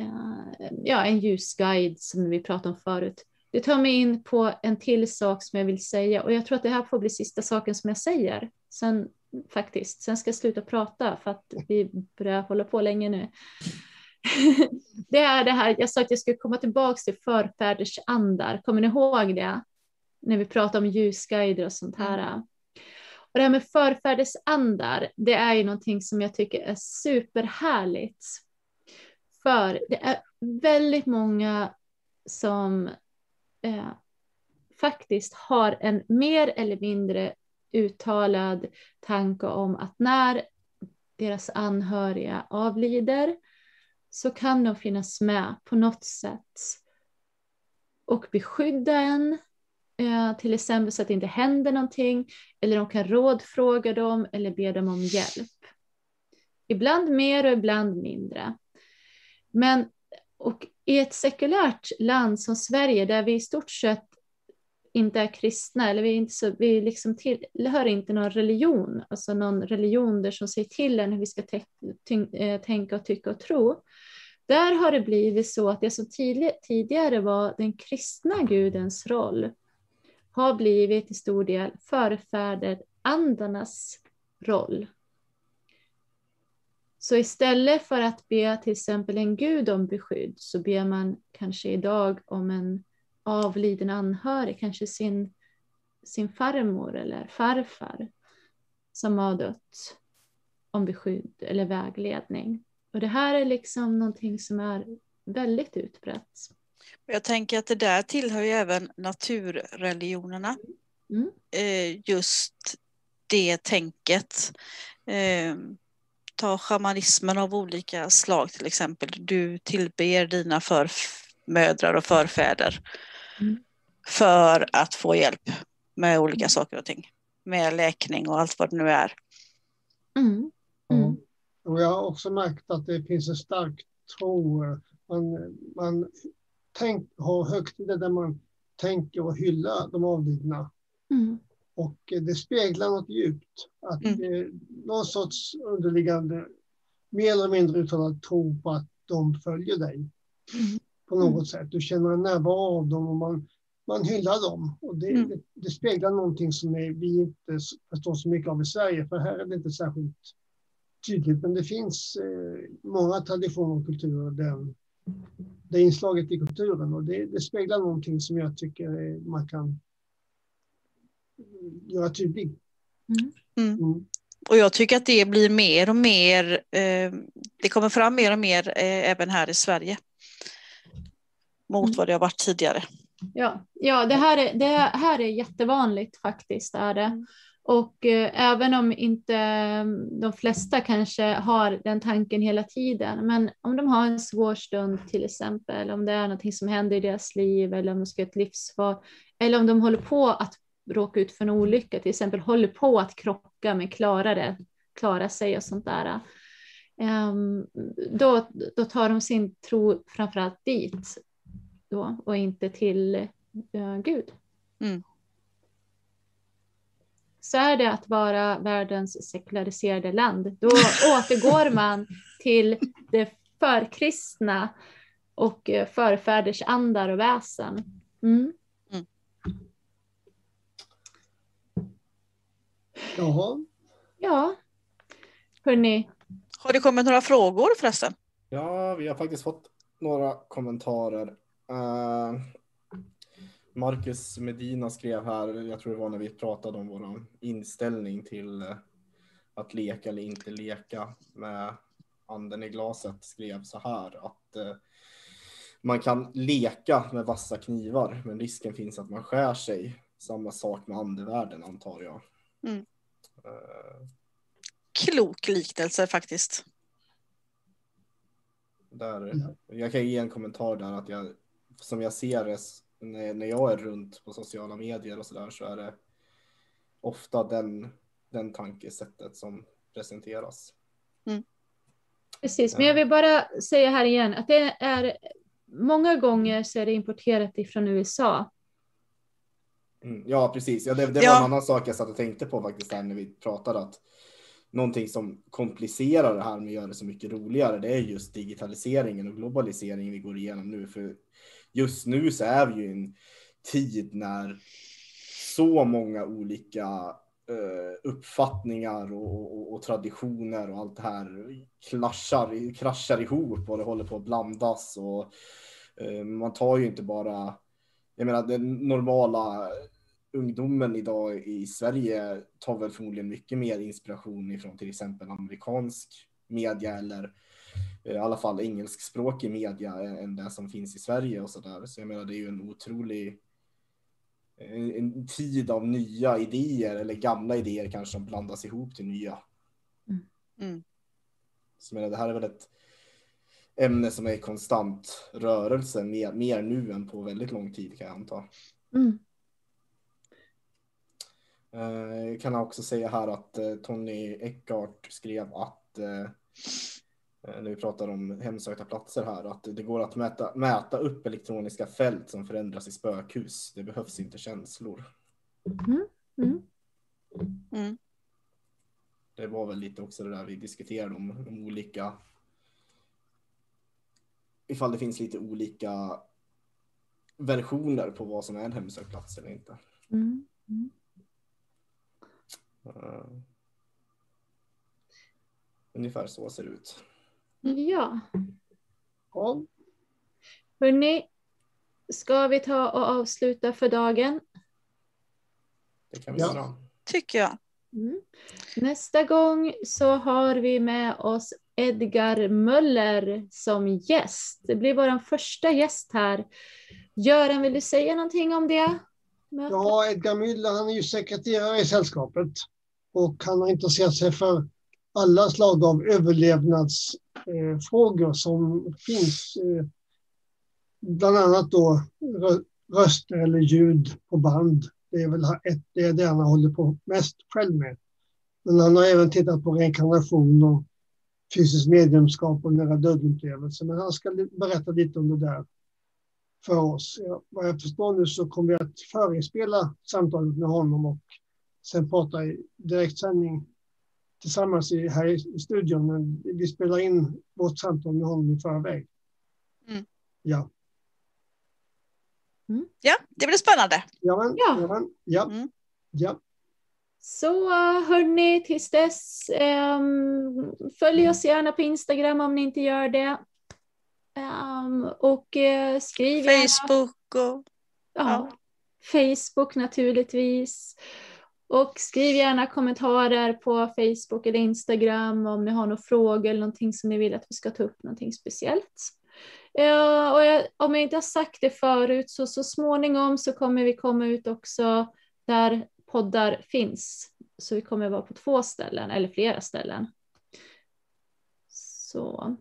eh, ja, en ljusguide som vi pratade om förut. Det tar mig in på en till sak som jag vill säga och jag tror att det här får bli sista saken som jag säger. Sen faktiskt, sen ska jag sluta prata för att vi börjar hålla på länge nu. *laughs* det är det här, jag sa att jag skulle komma tillbaka till förfäders andar, kommer ni ihåg det? När vi pratade om ljusguider och sånt här. Och det här med förfädersandar det är ju någonting som jag tycker är superhärligt. För det är väldigt många som eh, faktiskt har en mer eller mindre uttalad tanke om att när deras anhöriga avlider så kan de finnas med på något sätt och beskydda en, eh, till exempel så att det inte händer någonting, eller de kan rådfråga dem eller be dem om hjälp. Ibland mer och ibland mindre. Men och i ett sekulärt land som Sverige där vi i stort sett inte är kristna eller vi, inte så, vi liksom tillhör inte någon religion, alltså någon religion där som säger till en hur vi ska eh, tänka och tycka och tro. Där har det blivit så att det som tidigare var den kristna gudens roll har blivit till stor del förfäder andarnas roll. Så istället för att be till exempel en gud om beskydd så ber man kanske idag om en avliden anhörig, kanske sin, sin farmor eller farfar som har dött om beskydd eller vägledning. Och det här är liksom någonting som är väldigt utbrett. Jag tänker att det där tillhör ju även naturreligionerna. Mm. Eh, just det tänket. Eh, ta shamanismen av olika slag till exempel. Du tillber dina förmödrar och förfäder mm. för att få hjälp med olika saker och ting. Med läkning och allt vad det nu är. Mm. Mm. Och jag har också märkt att det finns en stark tro. Man, man tänk, har högtider där man tänker och hyllar de avlidna. Mm. Och det speglar något djupt. Att mm. det är någon sorts underliggande, mer eller mindre uttalad tro på att de följer dig. Mm. På något mm. sätt. Du känner en närvaro av dem och man, man hyllar dem. Och det, Mm. det, det speglar någonting som är, vi inte förstår så mycket av i Sverige, för här är det inte särskilt tydligt. Men det finns eh, många traditioner och kulturer där det inslaget i kulturen och det, det speglar någonting som jag tycker man kan göra tydlig. Mm. Mm. Och jag tycker att det blir mer och mer, eh, det kommer fram mer och mer eh, även här i Sverige. Mot Mm. vad det har varit tidigare. Ja, ja det, här är, det här är jättevanligt faktiskt. Är det. Och eh, även om inte de flesta kanske har den tanken hela tiden, men om de har en svår stund till exempel, om det är någonting som händer i deras liv eller om de ska ett livsval, eller om de håller på att råka ut för en olycka, till exempel håller på att krocka men klarar det, klarar sig och sånt där. Eh, då, då tar de sin tro framförallt dit då, och inte till eh, Gud. Mm. Så är det att vara världens sekulariserade land. Då *laughs* återgår man till det förkristna och eh, förfäders andar och väsen. Mm. Jaha. Ja, hörni. Har det kommit några frågor förresten? Ja, vi har faktiskt fått några kommentarer. Uh, Marcus Medina skrev här, jag tror det var när vi pratade om vår inställning till eh, att leka eller inte leka med anden i glaset, skrev så här att eh, man kan leka med vassa knivar, men risken finns att man skär sig. Samma sak med andevärlden antar jag. Mm. Eh, Klok liknelse faktiskt. Där, Ja. Jag kan ge en kommentar där att jag, som jag ser det när, när jag är runt på sociala medier och så där så är det ofta den, den tankesättet som presenteras. Precis, men jag vill bara säga här igen att det är många gånger så är det importerat ifrån USA. Mm, ja, precis. Ja, det, det var Ja. en annan sak jag satt och tänkte på faktiskt här när vi pratade att någonting som komplicerar det här med att göra det så mycket roligare, det är just digitaliseringen och globaliseringen vi går igenom nu. För just nu så är vi ju i en tid när så många olika eh, uppfattningar och, och, och traditioner och allt det här klaschar, kraschar ihop och det håller på att blandas och eh, man tar ju inte bara jag menar den normala ungdomen idag i Sverige tar väl förmodligen mycket mer inspiration ifrån till exempel amerikansk media eller eh, i alla fall engelskspråkig media än det som finns i Sverige och så där. Så jag menar det är ju en otrolig en, en tid av nya idéer eller gamla idéer kanske som blandas ihop till nya. Mm. Så jag menar, det här är väl ett ämne som är i konstant rörelse mer, mer nu än på väldigt lång tid kan jag anta. Mm. Eh, Jag kan också säga här att eh, Tony Eckart skrev att eh, eh, när vi pratar om hemsökta platser här, att det går att mäta, mäta upp elektroniska fält som förändras i spökhus. Det behövs inte känslor. Mm. Mm. Det var väl lite också det där vi diskuterade om de olika ifall det finns lite olika versioner på vad som är en hemsökt plats eller inte. Mm. Mm. Eh, Ungefär så ser det ut. Ja, hörni. Ska vi ta och avsluta för dagen? Det kan vi Ja. göra. Tycker jag. Mm. Nästa gång så har vi med oss Edgar Möller som gäst. Det blir vår första gäst här. Göran, vill du säga någonting om det? mötet? ja, Edgar Müller han är ju sekreterare i sällskapet och han har intresserat sig för alla slag av överlevnadsfrågor som finns. Eh, bland annat då röster eller ljud på band. Det är väl ett, det, är det han håller på mest själv med. Men han har även tittat på reinkarnation och fysiskt mediumskap och nära döden-upplevelser. Men han ska berätta lite om det där för oss. Ja, vad jag förstår nu så kommer vi att förinspela samtalet med honom och sen prata i direktsändning tillsammans i, här i, i studion. Men vi spelar in vårt samtal med honom i förväg. Mm. Ja. Ja, det blir spännande. Jajamän, Ja. jajamän, ja. Mm. ja. Så hörni, tills dess, ehm, följ oss gärna på Instagram om ni inte gör det. Ehm, och eh, skriv gärna. Facebook och Ja, Facebook naturligtvis. Och skriv gärna kommentarer på Facebook eller Instagram om ni har några frågor eller någonting som ni vill att vi ska ta upp, någonting speciellt. Ja, och jag, om jag inte har sagt det förut så så småningom så kommer vi komma ut också där poddar finns. Så vi kommer vara på två ställen eller flera ställen. Så.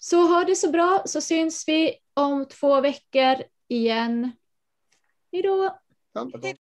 Så ha det så bra så syns vi om två veckor igen. Hej då! Hej då.